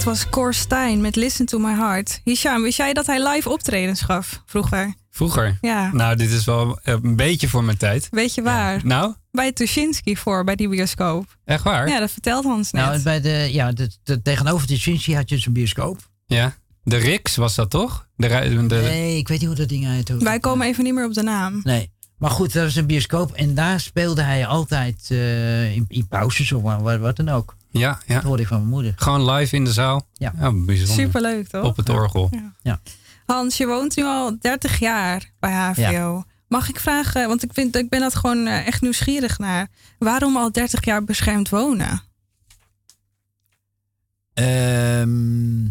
Dat was Cor Stein met Listen to My Heart. Hisham, wist jij dat hij live optredens gaf vroeger? Vroeger? Ja. Nou, dit is wel eh, een beetje voor mijn tijd. Weet je waar? Nou, Bij Tuschinski voor, bij die bioscoop. echt waar? Ja, dat vertelt Hans net. Nou, bij de, ja, de, de- tegenover Cincy had je dus een bioscoop. Ja. De Rix was dat toch? De, rij- de, Nee, ik weet niet hoe dat ding heet. hoor. Wij komen even niet meer op de naam. Nee. Maar goed, dat was een bioscoop. En daar speelde hij altijd eh, in, in pauzes of wat, wat dan ook. Ja, ja. Dat hoorde ik van mijn moeder. Gewoon live in de zaal. Ja. Oh, bijzonder. Superleuk, toch? Op het orgel. Hans, je woont nu al 30 jaar bij HVO. Mag ik vragen, want ik, vind, ik ben dat gewoon eh, echt nieuwsgierig naar. Waarom al 30 jaar beschermd wonen? Ehm,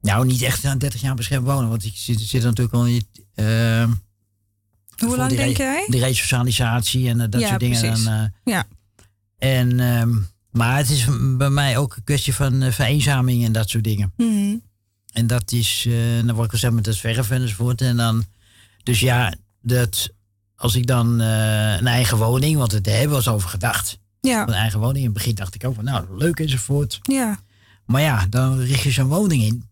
nou, niet echt aan 30 jaar beschermd wonen. Want ik zit, zit natuurlijk al in ehm, Hoe lang die denk jij? De resocialisatie en eh, dat Ja, soort dingen. precies. Dan, eh, Ja. en, ehm, maar het is bij mij ook een kwestie van eh, vereenzaming en dat soort dingen. Mhm. En dat is, eh, dan word ik al zeg met het verven enzovoort. En dan, dus ja, dat, als ik dan eh, een eigen woning, want daar hebben eens over gedacht. Ja, Een eigen woning. In het begin dacht ik ook van, nou, leuk enzovoort. ja. Maar ja, dan richt je zo'n woning in.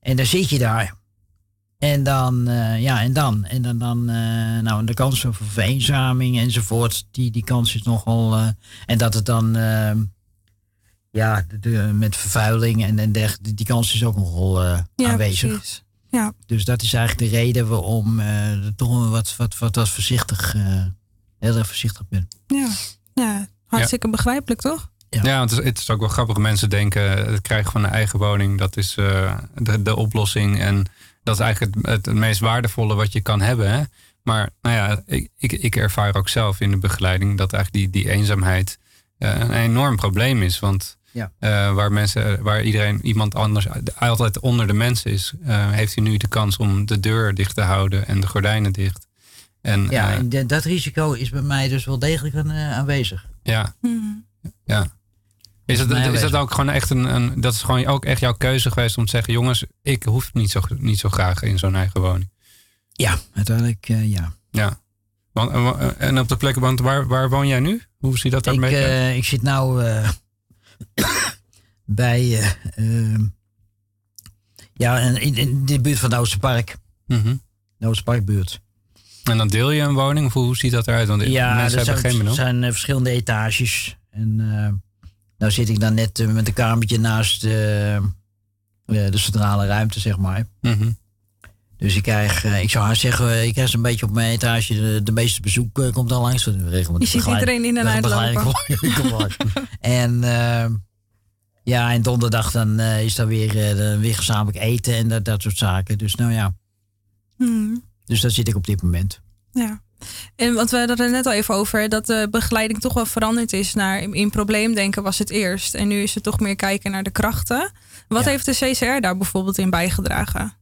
En dan zit je daar. En dan, eh, ja, en dan. En dan, dan eh, nou, de kans voor vereenzaming enzovoort, die, die kans is nogal. eh, en dat het dan, eh, ja, de, de- met vervuiling en, en dergelijke, die, kans is ook nogal ja aanwezig. precies. Ja, Dus dat is eigenlijk de reden waarom toch wat, wat, wat, wat voorzichtig, eh, heel erg voorzichtig ben. ja. ja. Hartstikke begrijpelijk, toch? Ja. Ja, want het is, het is ook wel grappig. Mensen denken het krijgen van een eigen woning, dat is eh, de, de oplossing. En dat is eigenlijk het, het, meest waardevolle wat je kan hebben. Hè? Maar nou ja, ik, ik, ik ervaar ook zelf in de begeleiding dat eigenlijk die, die eenzaamheid eh, een enorm probleem is. Want Ja. eh, waar mensen, waar iedereen, iemand anders altijd onder de mensen is, eh, heeft hij nu de kans om de deur dicht te houden en de gordijnen dicht. En Ja, en de- dat risico is bij mij dus wel degelijk aan, aanwezig. ja, Mhm. Ja. Is het, mij is dat ook gewoon echt een, een. Dat is gewoon ook echt jouw keuze geweest om te zeggen: jongens, ik hoef niet zo, niet zo graag in zo'n eigen woning. Ja, uiteindelijk eh, ja. Ja. Want, eh, en op de plek, want waar, waar woon jij nu? Hoe ziet dat daar Ik, een beetje uit? eh, ik zit nou eh, (coughs) bij, eh, ehm, ja, in, in, de buurt van de Oosterpark. Mhm. De Oosterparkbuurt. En dan deel je een woning? Of hoe ziet dat eruit? Want Ja, mensen er hebben zijn, geen er zijn eh, verschillende etages. En eh nou zit ik dan net eh, met een kamertje naast eh, eh, de centrale ruimte, zeg maar. Mhm. Dus ik krijg, ik zou haar zeggen, ik krijg zo'n beetje op mijn etage. De, de meeste bezoek komt al langs. Je ziet iedereen in en met uit begeleiding lopen. (laughs) kom- kom langs. en ja, en donderdag dan is daar weer, weer gezamenlijk eten en dat, dat soort zaken. Dus nou ja, Mhm. dus daar zit ik op dit moment. Ja. En want we hadden het net al even over, dat de begeleiding toch wel veranderd is naar in, probleemdenken was het eerst. En nu is het toch meer kijken naar de krachten. Wat Ja. heeft de CCR daar bijvoorbeeld in bijgedragen?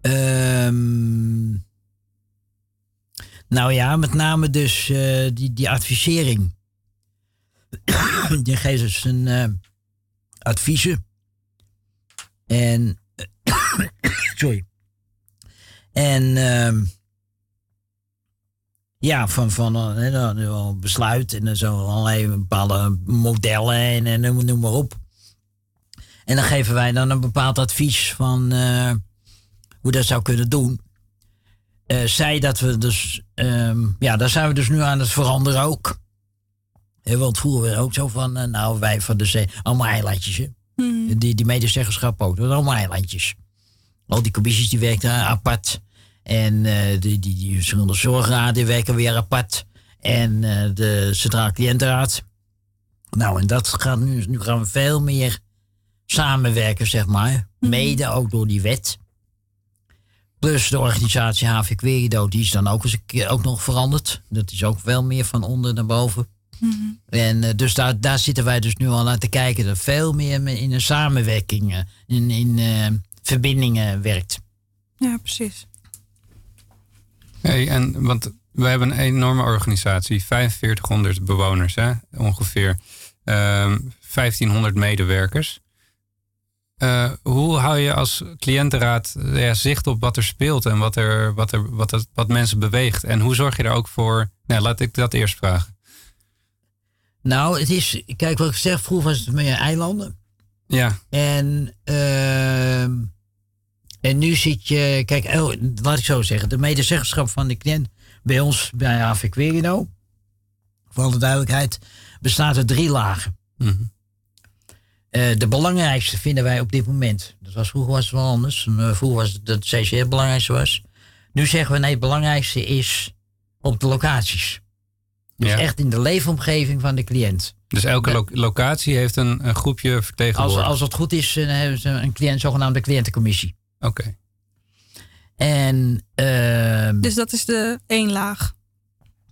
Ehm, nou ja, met name dus eh, die, die advisering. die geeft dus een eh, adviezen. En, (coughs) sorry. En ehm, ja, van, van wel besluit en zo allerlei bepaalde modellen en, en noem, noem maar op. En dan geven wij dan een bepaald advies van eh, hoe dat zou kunnen doen. Eh zij dat we dus, ehm, ja, daar zijn we dus nu aan het veranderen ook. Hè, want vroeger werd ook zo van, nou wij van de zee, allemaal eilandjes. Hè? Mhm. Die, die medezeggenschap ook, dat allemaal eilandjes. Al die commissies die werkten apart. En eh, die, die, die verschillende zorgraden werken weer apart. En eh, de Centraal Cliëntenraad. Nou, en dat gaat nu, nu gaan we veel meer samenwerken, zeg maar. Mede ook door die wet. Plus de organisatie HV Querido, die is dan ook eens een keer ook nog veranderd. Dat is ook veel meer van onder naar boven. En eh, dus daar, daar zitten wij dus nu al naar te kijken. Dat veel meer me- in een samenwerking, in, in verbindingen werkt. Ja, precies. Hey, en, want we hebben een enorme organisatie, 4500 bewoners hè, ongeveer, Ehm 1500 medewerkers. Eh, hoe hou je als cliëntenraad eh, ja, zicht op wat er speelt en wat, er, wat, er, wat, het- wat mensen beweegt? En hoe zorg je er ook voor? Nou, laat ik dat eerst vragen. Nou, het is, kijk wat ik zeg, vroeger was het meer eilanden. Ja, En, ehm, en nu zit je, kijk, oh, laat ik zo zeggen, de medezeggenschap van de cliënt bij ons, bij AV Querino, voor alle duidelijkheid, bestaat uit drie lagen. Mhm. Eh, de belangrijkste vinden wij op dit moment. Dat was, vroeger was het wel anders. Vroeger was het dat het CCR het belangrijkste was. Nu zeggen we nee, het belangrijkste is op de locaties. Dus ja. echt in de leefomgeving van de cliënt. Dus elke lo- locatie heeft een, een groepje Als, vertegenwoordigers. als het goed is, eh, hebben ze een cliënt, zogenaamde cliëntencommissie. Oké. En ehm, Dus dat is de één laag.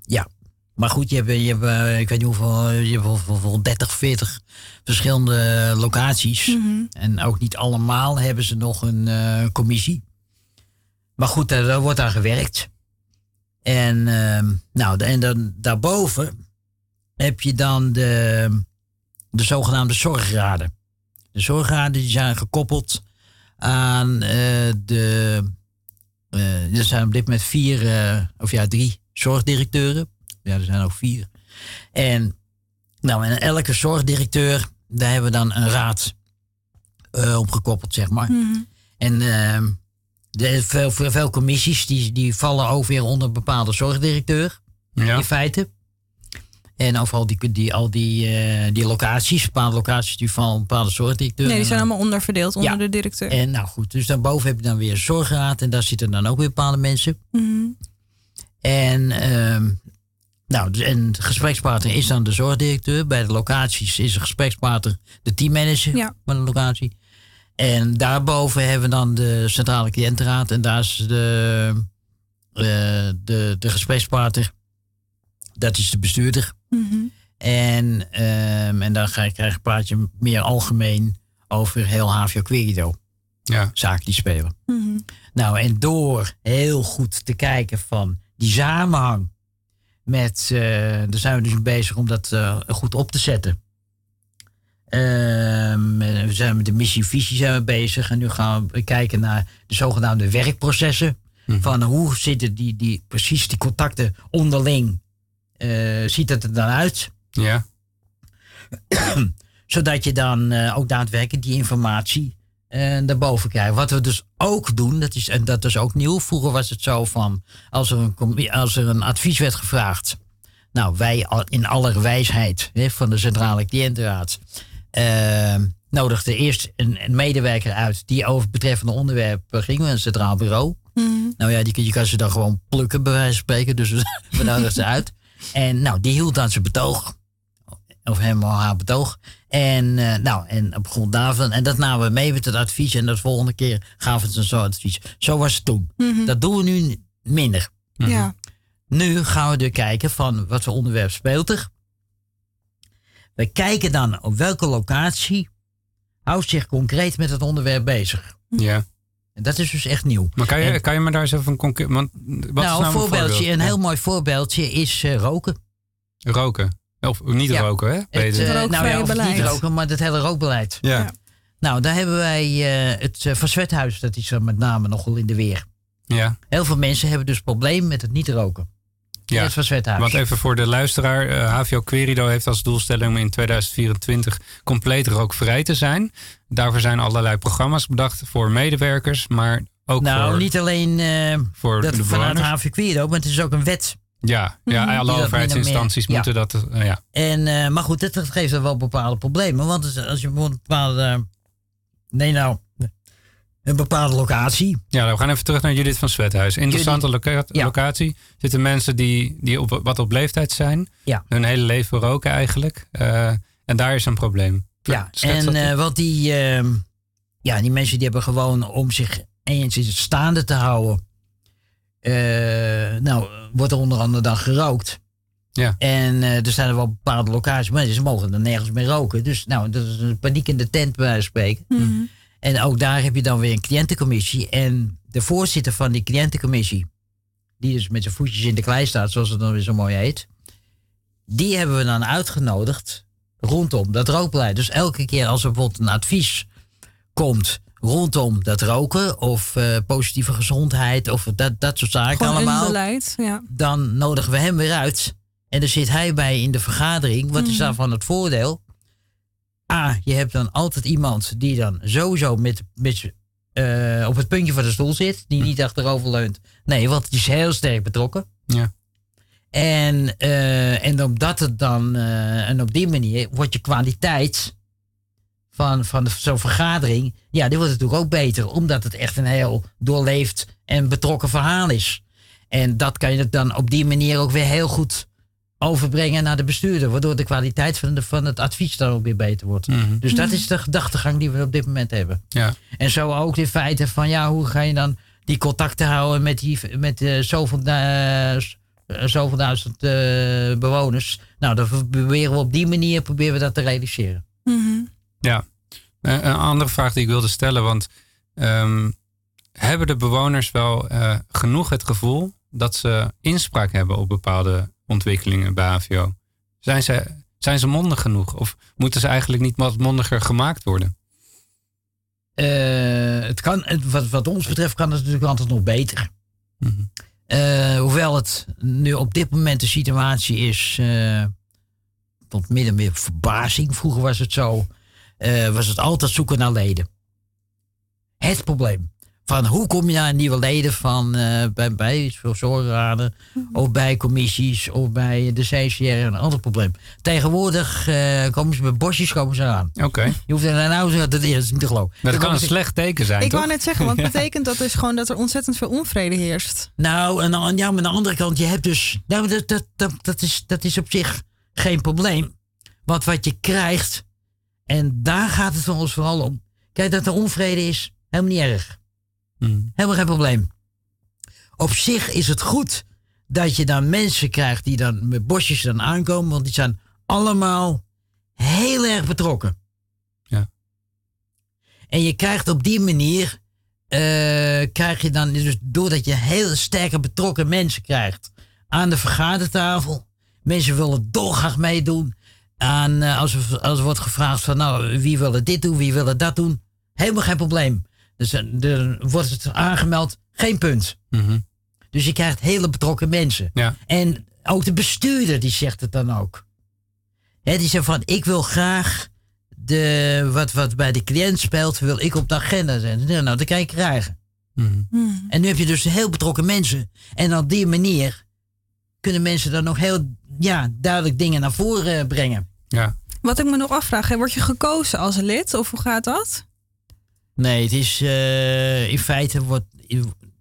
ja, maar goed, je hebt, je hebt eh, ik weet niet hoeveel, je hebt wel- wel- wel 30, 40 verschillende locaties. Mhm. En ook niet allemaal hebben ze nog een eh, commissie. Maar goed, daar, daar wordt aan gewerkt. En, ehm, nou, en dan daarboven heb je dan de, de zogenaamde zorgraden. De zorgraden die zijn gekoppeld aan eh, de. eh, er zijn op dit moment vier, eh, of ja, drie zorgdirecteuren. Ja, er zijn ook vier. En, nou, en elke zorgdirecteur, daar hebben we dan een raad eh opgekoppeld, zeg maar. Mhm. En ehm, de, veel, veel, veel commissies die, die vallen ook weer onder een bepaalde zorgdirecteur, Ja. in feite. En overal die, die, al die, eh, die locaties, bepaalde locaties, die onder bepaalde zorgdirecteur. Nee, die zijn allemaal onderverdeeld onder Ja. de directeur. En nou goed, dus daarboven heb je dan weer een zorgraad en daar zitten dan ook weer bepaalde mensen. Mhm. En, ehm, nou, dus- en de gesprekspartner is dan de zorgdirecteur. Bij de locaties is de gesprekspartner de teammanager Ja. van de locatie. En daarboven hebben we dan de centrale cliëntenraad. En daar is de, eh, de, de gesprekspartner. Dat is de bestuurder. Mhm. En, ehm, en dan ga je, krijg je een praatje meer algemeen over heel HVO Querido. Ja. Zaken die spelen. Mhm. Nou, en door heel goed te kijken van die samenhang met, eh daar zijn we dus bezig om dat eh, goed op te zetten. Ehm, we zijn met de missie-visie zijn we bezig en nu gaan we kijken naar de zogenaamde werkprocessen. Van hoe zitten die, die, precies die contacten onderling, eh, ziet het er dan uit? Ja. (clears throat) Zodat je dan eh, ook daadwerkelijk die informatie eh daarboven krijgt. Wat we dus ook doen, dat is, en dat is ook nieuw. Vroeger was het zo van, als er een, als er een advies werd gevraagd. Nou, wij in aller wijsheid hè, van de Centrale Cliëntenraad nodigden eerst een, een medewerker uit die over het betreffende onderwerp ging, een centraal bureau. Mhm. Nou ja, die, kun- je kan ze dan gewoon plukken, bij wijze van spreken. Dus (laughs) we nodigden ze uit. En nou, die hield dan zijn betoog. Of hem of haar betoog. En eh, nou, en op grond daarvan. En dat namen we mee met het advies. En de volgende keer gaven ze zo'n advies. Zo was het toen. Mhm. Dat doen we nu minder. Ja. Nu gaan we er kijken van wat voor onderwerp speelt er. We kijken dan op welke locatie houdt zich concreet met het onderwerp bezig. Ja. En dat is dus echt nieuw. Maar kan je, En- kan je me daar eens even een concreet... Want, wat is nou, een voorbeeldje, voorbeeld? een Ja. heel mooi voorbeeldje is eh, roken. Roken. Of niet Ja. roken, hè? Het, Beter. eh, nou rookvrije ja, of niet roken, maar het hele rookbeleid. ja. ja. Nou, daar hebben wij eh, het uh, Verzwethuis, dat is er met name nogal in de weer. Ja. Heel veel mensen hebben dus probleem met het niet roken. Ja. Want even voor de luisteraar, eh, HVO Querido heeft als doelstelling om in 2024 compleet rookvrij te zijn. Daarvoor zijn allerlei programma's bedacht voor medewerkers, maar ook nou, voor, niet alleen eh, voor dat de vanuit bewoners. HV Querido, maar het is ook een wet. Ja, ja Mhm. alle dat overheidsinstanties moeten dat. eh, ja. En, maar goed, dit geeft er wel bepaalde problemen. Want als- je bijvoorbeeld bepaalde... nee, nou, een bepaalde locatie. ja, we gaan even terug naar Judith van Zwethuis. Interessante loca- Ja. locatie. Zitten mensen die, die op, wat op leeftijd zijn. Ja. Hun hele leven roken eigenlijk. Eh, en daar is een probleem. Ja, Schets en in. eh, wat die, ehm, ja, die mensen die hebben gewoon om zich eens staande te houden. eh, nou, wordt er onder andere dan gerookt. Ja. En eh, er zijn er wel bepaalde locaties, maar ze mogen er nergens meer roken. Dus nou, dat is een paniek in de tent bij wijze van spreken. Mhm. En ook daar heb je dan weer een cliëntencommissie. En de voorzitter van die cliëntencommissie, die dus met zijn voetjes in de klei staat, zoals het dan weer zo mooi heet. Die hebben we dan uitgenodigd rondom dat rookbeleid. Dus elke keer als er bijvoorbeeld een advies komt rondom dat roken of eh, positieve gezondheid of dat, dat soort zaken Gewoon allemaal een beleid. Ja. dan nodigen we hem weer uit. En dan zit hij bij in de vergadering. Wat is daarvan het voordeel? A, je hebt dan altijd iemand die dan sowieso met, met, eh, op het puntje van de stoel zit. Die niet achterover leunt. Nee, want die is heel sterk betrokken. Ja. En, eh, en omdat het dan, eh, en op die manier wordt je kwaliteit van, van zo'n vergadering, ja, die wordt natuurlijk ook beter. Omdat het echt een heel doorleefd en betrokken verhaal is. En dat kan je dan op die manier ook weer heel goed overbrengen naar de bestuurder. Waardoor de kwaliteit van, de, van het advies dan ook weer beter wordt. Mhm. Dus dat is de gedachtegang die we op dit moment hebben. Ja. En zo ook in feite van ja, hoe ga je dan die contacten houden met, die, met eh, zoveel, eh, eh, zoveel duizend eh, bewoners. Nou, dan proberen we op die manier proberen we dat te realiseren. Mhm. Ja, een andere vraag die ik wilde stellen, want ehm, hebben de bewoners wel eh, genoeg het gevoel dat ze inspraak hebben op bepaalde ontwikkelingen bij HVO? Zijn ze, zijn ze mondig genoeg of moeten ze eigenlijk niet wat mondiger gemaakt worden? Eh, het kan, wat, wat ons betreft kan het natuurlijk altijd nog beter. Mhm. Eh, hoewel het nu op dit moment de situatie is, eh, tot midden meer verbazing. Vroeger was het zo, was het altijd zoeken naar leden. Het probleem. Van hoe kom je naar nieuwe leden van eh, bij, bij zorgraden of bij commissies of bij de CCR een ander probleem. Tegenwoordig eh, komen ze met bosjes komen ze aan. Oké, Je hoeft er nou zo dat is niet te geloven. dat kan een slecht teken zijn, Ik toch? wou net zeggen, want (laughs) het betekent dat dus gewoon dat er ontzettend veel onvrede heerst. Nou, en ja, maar aan de andere kant, je hebt dus. Nou, dat, dat, dat, dat, is, dat is op zich geen probleem. Want wat je krijgt, en daar gaat het van ons vooral om. Kijk, dat er onvrede is, helemaal niet erg. Mhm. Helemaal geen probleem. Op zich is het goed dat je dan mensen krijgt die dan met bosjes dan aankomen, want die zijn allemaal heel erg betrokken. Ja. En je krijgt op die manier, eh, krijg je dan, dus doordat je heel sterke betrokken mensen krijgt aan de vergadertafel, mensen willen dolgraag meedoen. Aan, eh, als, er, als er wordt gevraagd van, nou, wie wil dit doen, wie wil dat doen, helemaal geen probleem. Dus eh, er wordt het aangemeld, geen punt. Mhm. Dus je krijgt hele betrokken mensen. Ja. En ook de bestuurder die zegt het dan ook. Hè, die zegt van, ik wil graag de, wat, wat bij de cliënt speelt, wil ik op de agenda zetten. Nou, dat kan je krijgen. Mhm. En nu heb je dus heel betrokken mensen. En op die manier kunnen mensen dan nog heel ja, duidelijk dingen naar voren brengen. Ja. Wat ik me nog afvraag, hè, word je gekozen als lid of hoe gaat dat? Nee, het is eh, in feite wordt,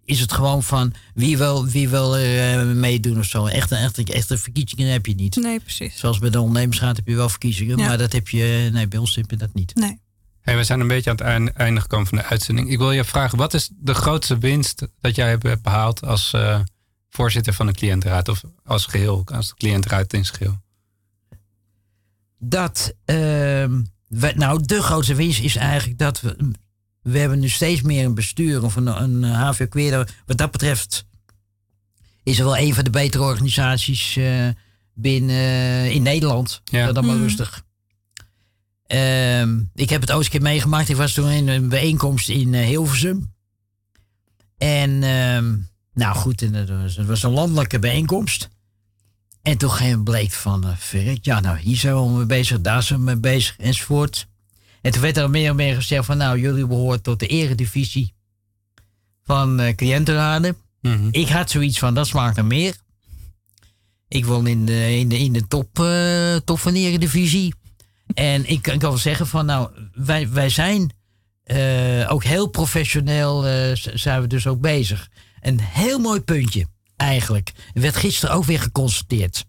is het gewoon van wie wil, wie wil er eh, meedoen of zo. Echte, echte, echte verkiezingen heb je niet. Nee, precies. Zoals bij de ondernemersraad heb je wel verkiezingen, Ja. maar dat heb je, nee, bij ons heb je dat niet. Nee. Hey, we zijn een beetje aan het einde, einde gekomen van de uitzending. Ik wil je vragen, wat is de grootste winst dat jij hebt behaald als eh, voorzitter van de cliëntenraad of als geheel, als de cliëntenraad in zijn geheel? Dat, ehm, we, nou, de grootste winst is eigenlijk dat we, we hebben nu steeds meer een bestuur of een, een HVO Queerdo. Wat dat betreft is er wel een van de betere organisaties eh, binnen eh, in Nederland. Ja. Dan maar Mm. rustig. Ehm, ik heb het ooit een keer meegemaakt. Ik was toen in een bijeenkomst in eh, Hilversum. En ehm, nou goed, en het was, het was een landelijke bijeenkomst. En toen ging- bleek van, eh verrek, ja nou hier zijn we mee bezig, daar zijn we mee bezig enzovoort. En toen werd er meer en meer gezegd van nou jullie behoren tot de eredivisie van eh cliëntenraden. Mhm. Ik had zoiets van, dat smaakt naar meer. Ik wil in de, in de, in de top, eh, top van de Eredivisie. En ik, ik kan wel zeggen van, nou, wij, wij zijn eh, ook heel professioneel, zijn we dus ook bezig. Een heel mooi puntje, eigenlijk. Werd gisteren ook weer geconstateerd.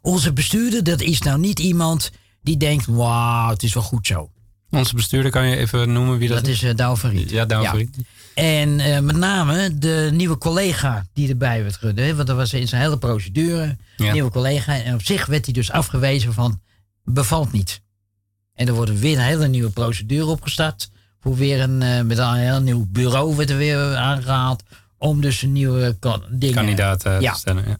Onze bestuurder, dat is nou niet iemand die denkt, wauw, het is wel goed zo. Onze bestuurder kan je even noemen wie dat, Dat is Douwe van Riet. Ja. En eh, met name de nieuwe collega die erbij werd hè, Want dat was in zijn hele procedure. Ja. Nieuwe collega. En op zich werd hij dus afgewezen van bevalt niet. En er wordt weer een hele nieuwe procedure opgestart. Voor weer een, eh, met een heel nieuw bureau werd er weer aangehaald. Om dus een nieuwe kan- dingen. kandidaat eh, Ja. te stellen. Ja.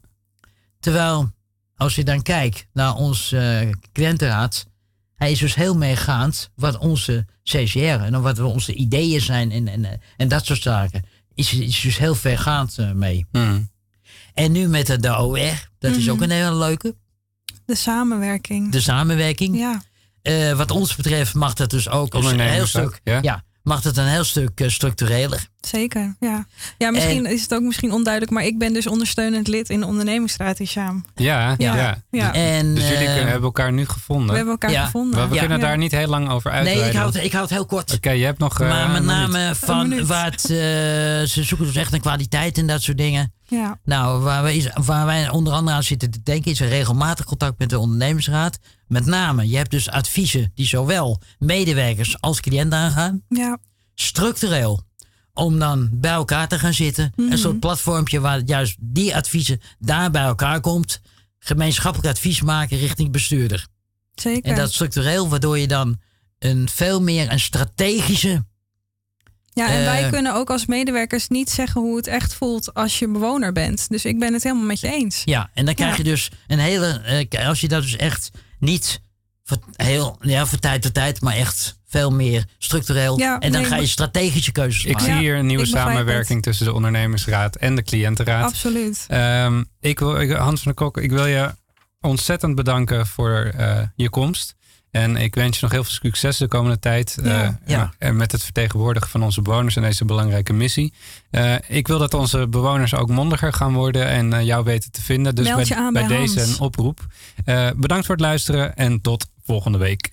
Terwijl, als je dan kijkt naar ons eh cliëntenraad. Hij is dus heel meegaand wat onze CCR en wat onze ideeën zijn en, en, eh, en dat soort zaken. Is, is dus heel vergaand eh, mee. Mhm. En nu met de, de OR, dat is Mhm. ook een hele leuke. De samenwerking. De samenwerking. Ja, Eh, wat ons betreft mag dat dus ook een heel stuk. ja. Ja. Mag het een heel stuk eh, structureler. zeker. Ja, ja misschien is het ook misschien onduidelijk, maar ik ben dus ondersteunend lid in de ondernemingsraad Ishaam. Ja, ja. Ja, ja. En, Dus jullie eh, kunnen, hebben elkaar nu gevonden. We hebben elkaar Ja. gevonden. Maar we Ja. kunnen Ja. daar niet heel lang over uitweiden. nee, ik houd, ik houd heel kort. Oké, je hebt nog... eh, maar met een minuut. name van wat eh, ze zoeken dus echt naar kwaliteit en dat soort dingen. Ja, Nou, waar wij, is- waar wij onder andere aan zitten te denken, is een regelmatig contact met de ondernemingsraad. Met name, je hebt dus adviezen die zowel medewerkers als cliënten aangaan. ja, Structureel. Om dan bij elkaar te gaan zitten. Mhm. Een soort platformpje waar juist die adviezen daar bij elkaar komt. Gemeenschappelijk advies maken richting bestuurder. zeker. En dat structureel, waardoor je dan een veel meer een strategische. ja, en wij eh, kunnen ook als medewerkers niet zeggen hoe het echt voelt als je bewoner bent. Dus ik ben het helemaal met je eens. Ja, en dan krijg Ja. je dus een hele. eh, als je dat dus echt niet voor, heel, ja, voor tijd tot tijd, maar echt veel meer structureel. Ja, en dan nee, ga je strategische keuzes Ik maken. zie hier een nieuwe ik samenwerking tussen de ondernemersraad en de cliëntenraad. Absoluut. Ehm, ik wil, ik- Hans van der Kok, ik wil je ontzettend bedanken voor eh, je komst. En ik wens je nog heel veel succes de komende tijd. Ja. eh, Ja. en met het vertegenwoordigen van onze bewoners en deze belangrijke missie. Eh, ik wil dat onze bewoners ook mondiger gaan worden en eh, jou weten te vinden. Dus Meld bij, bij bij deze een oproep. Eh, bedankt voor het luisteren en tot volgende week.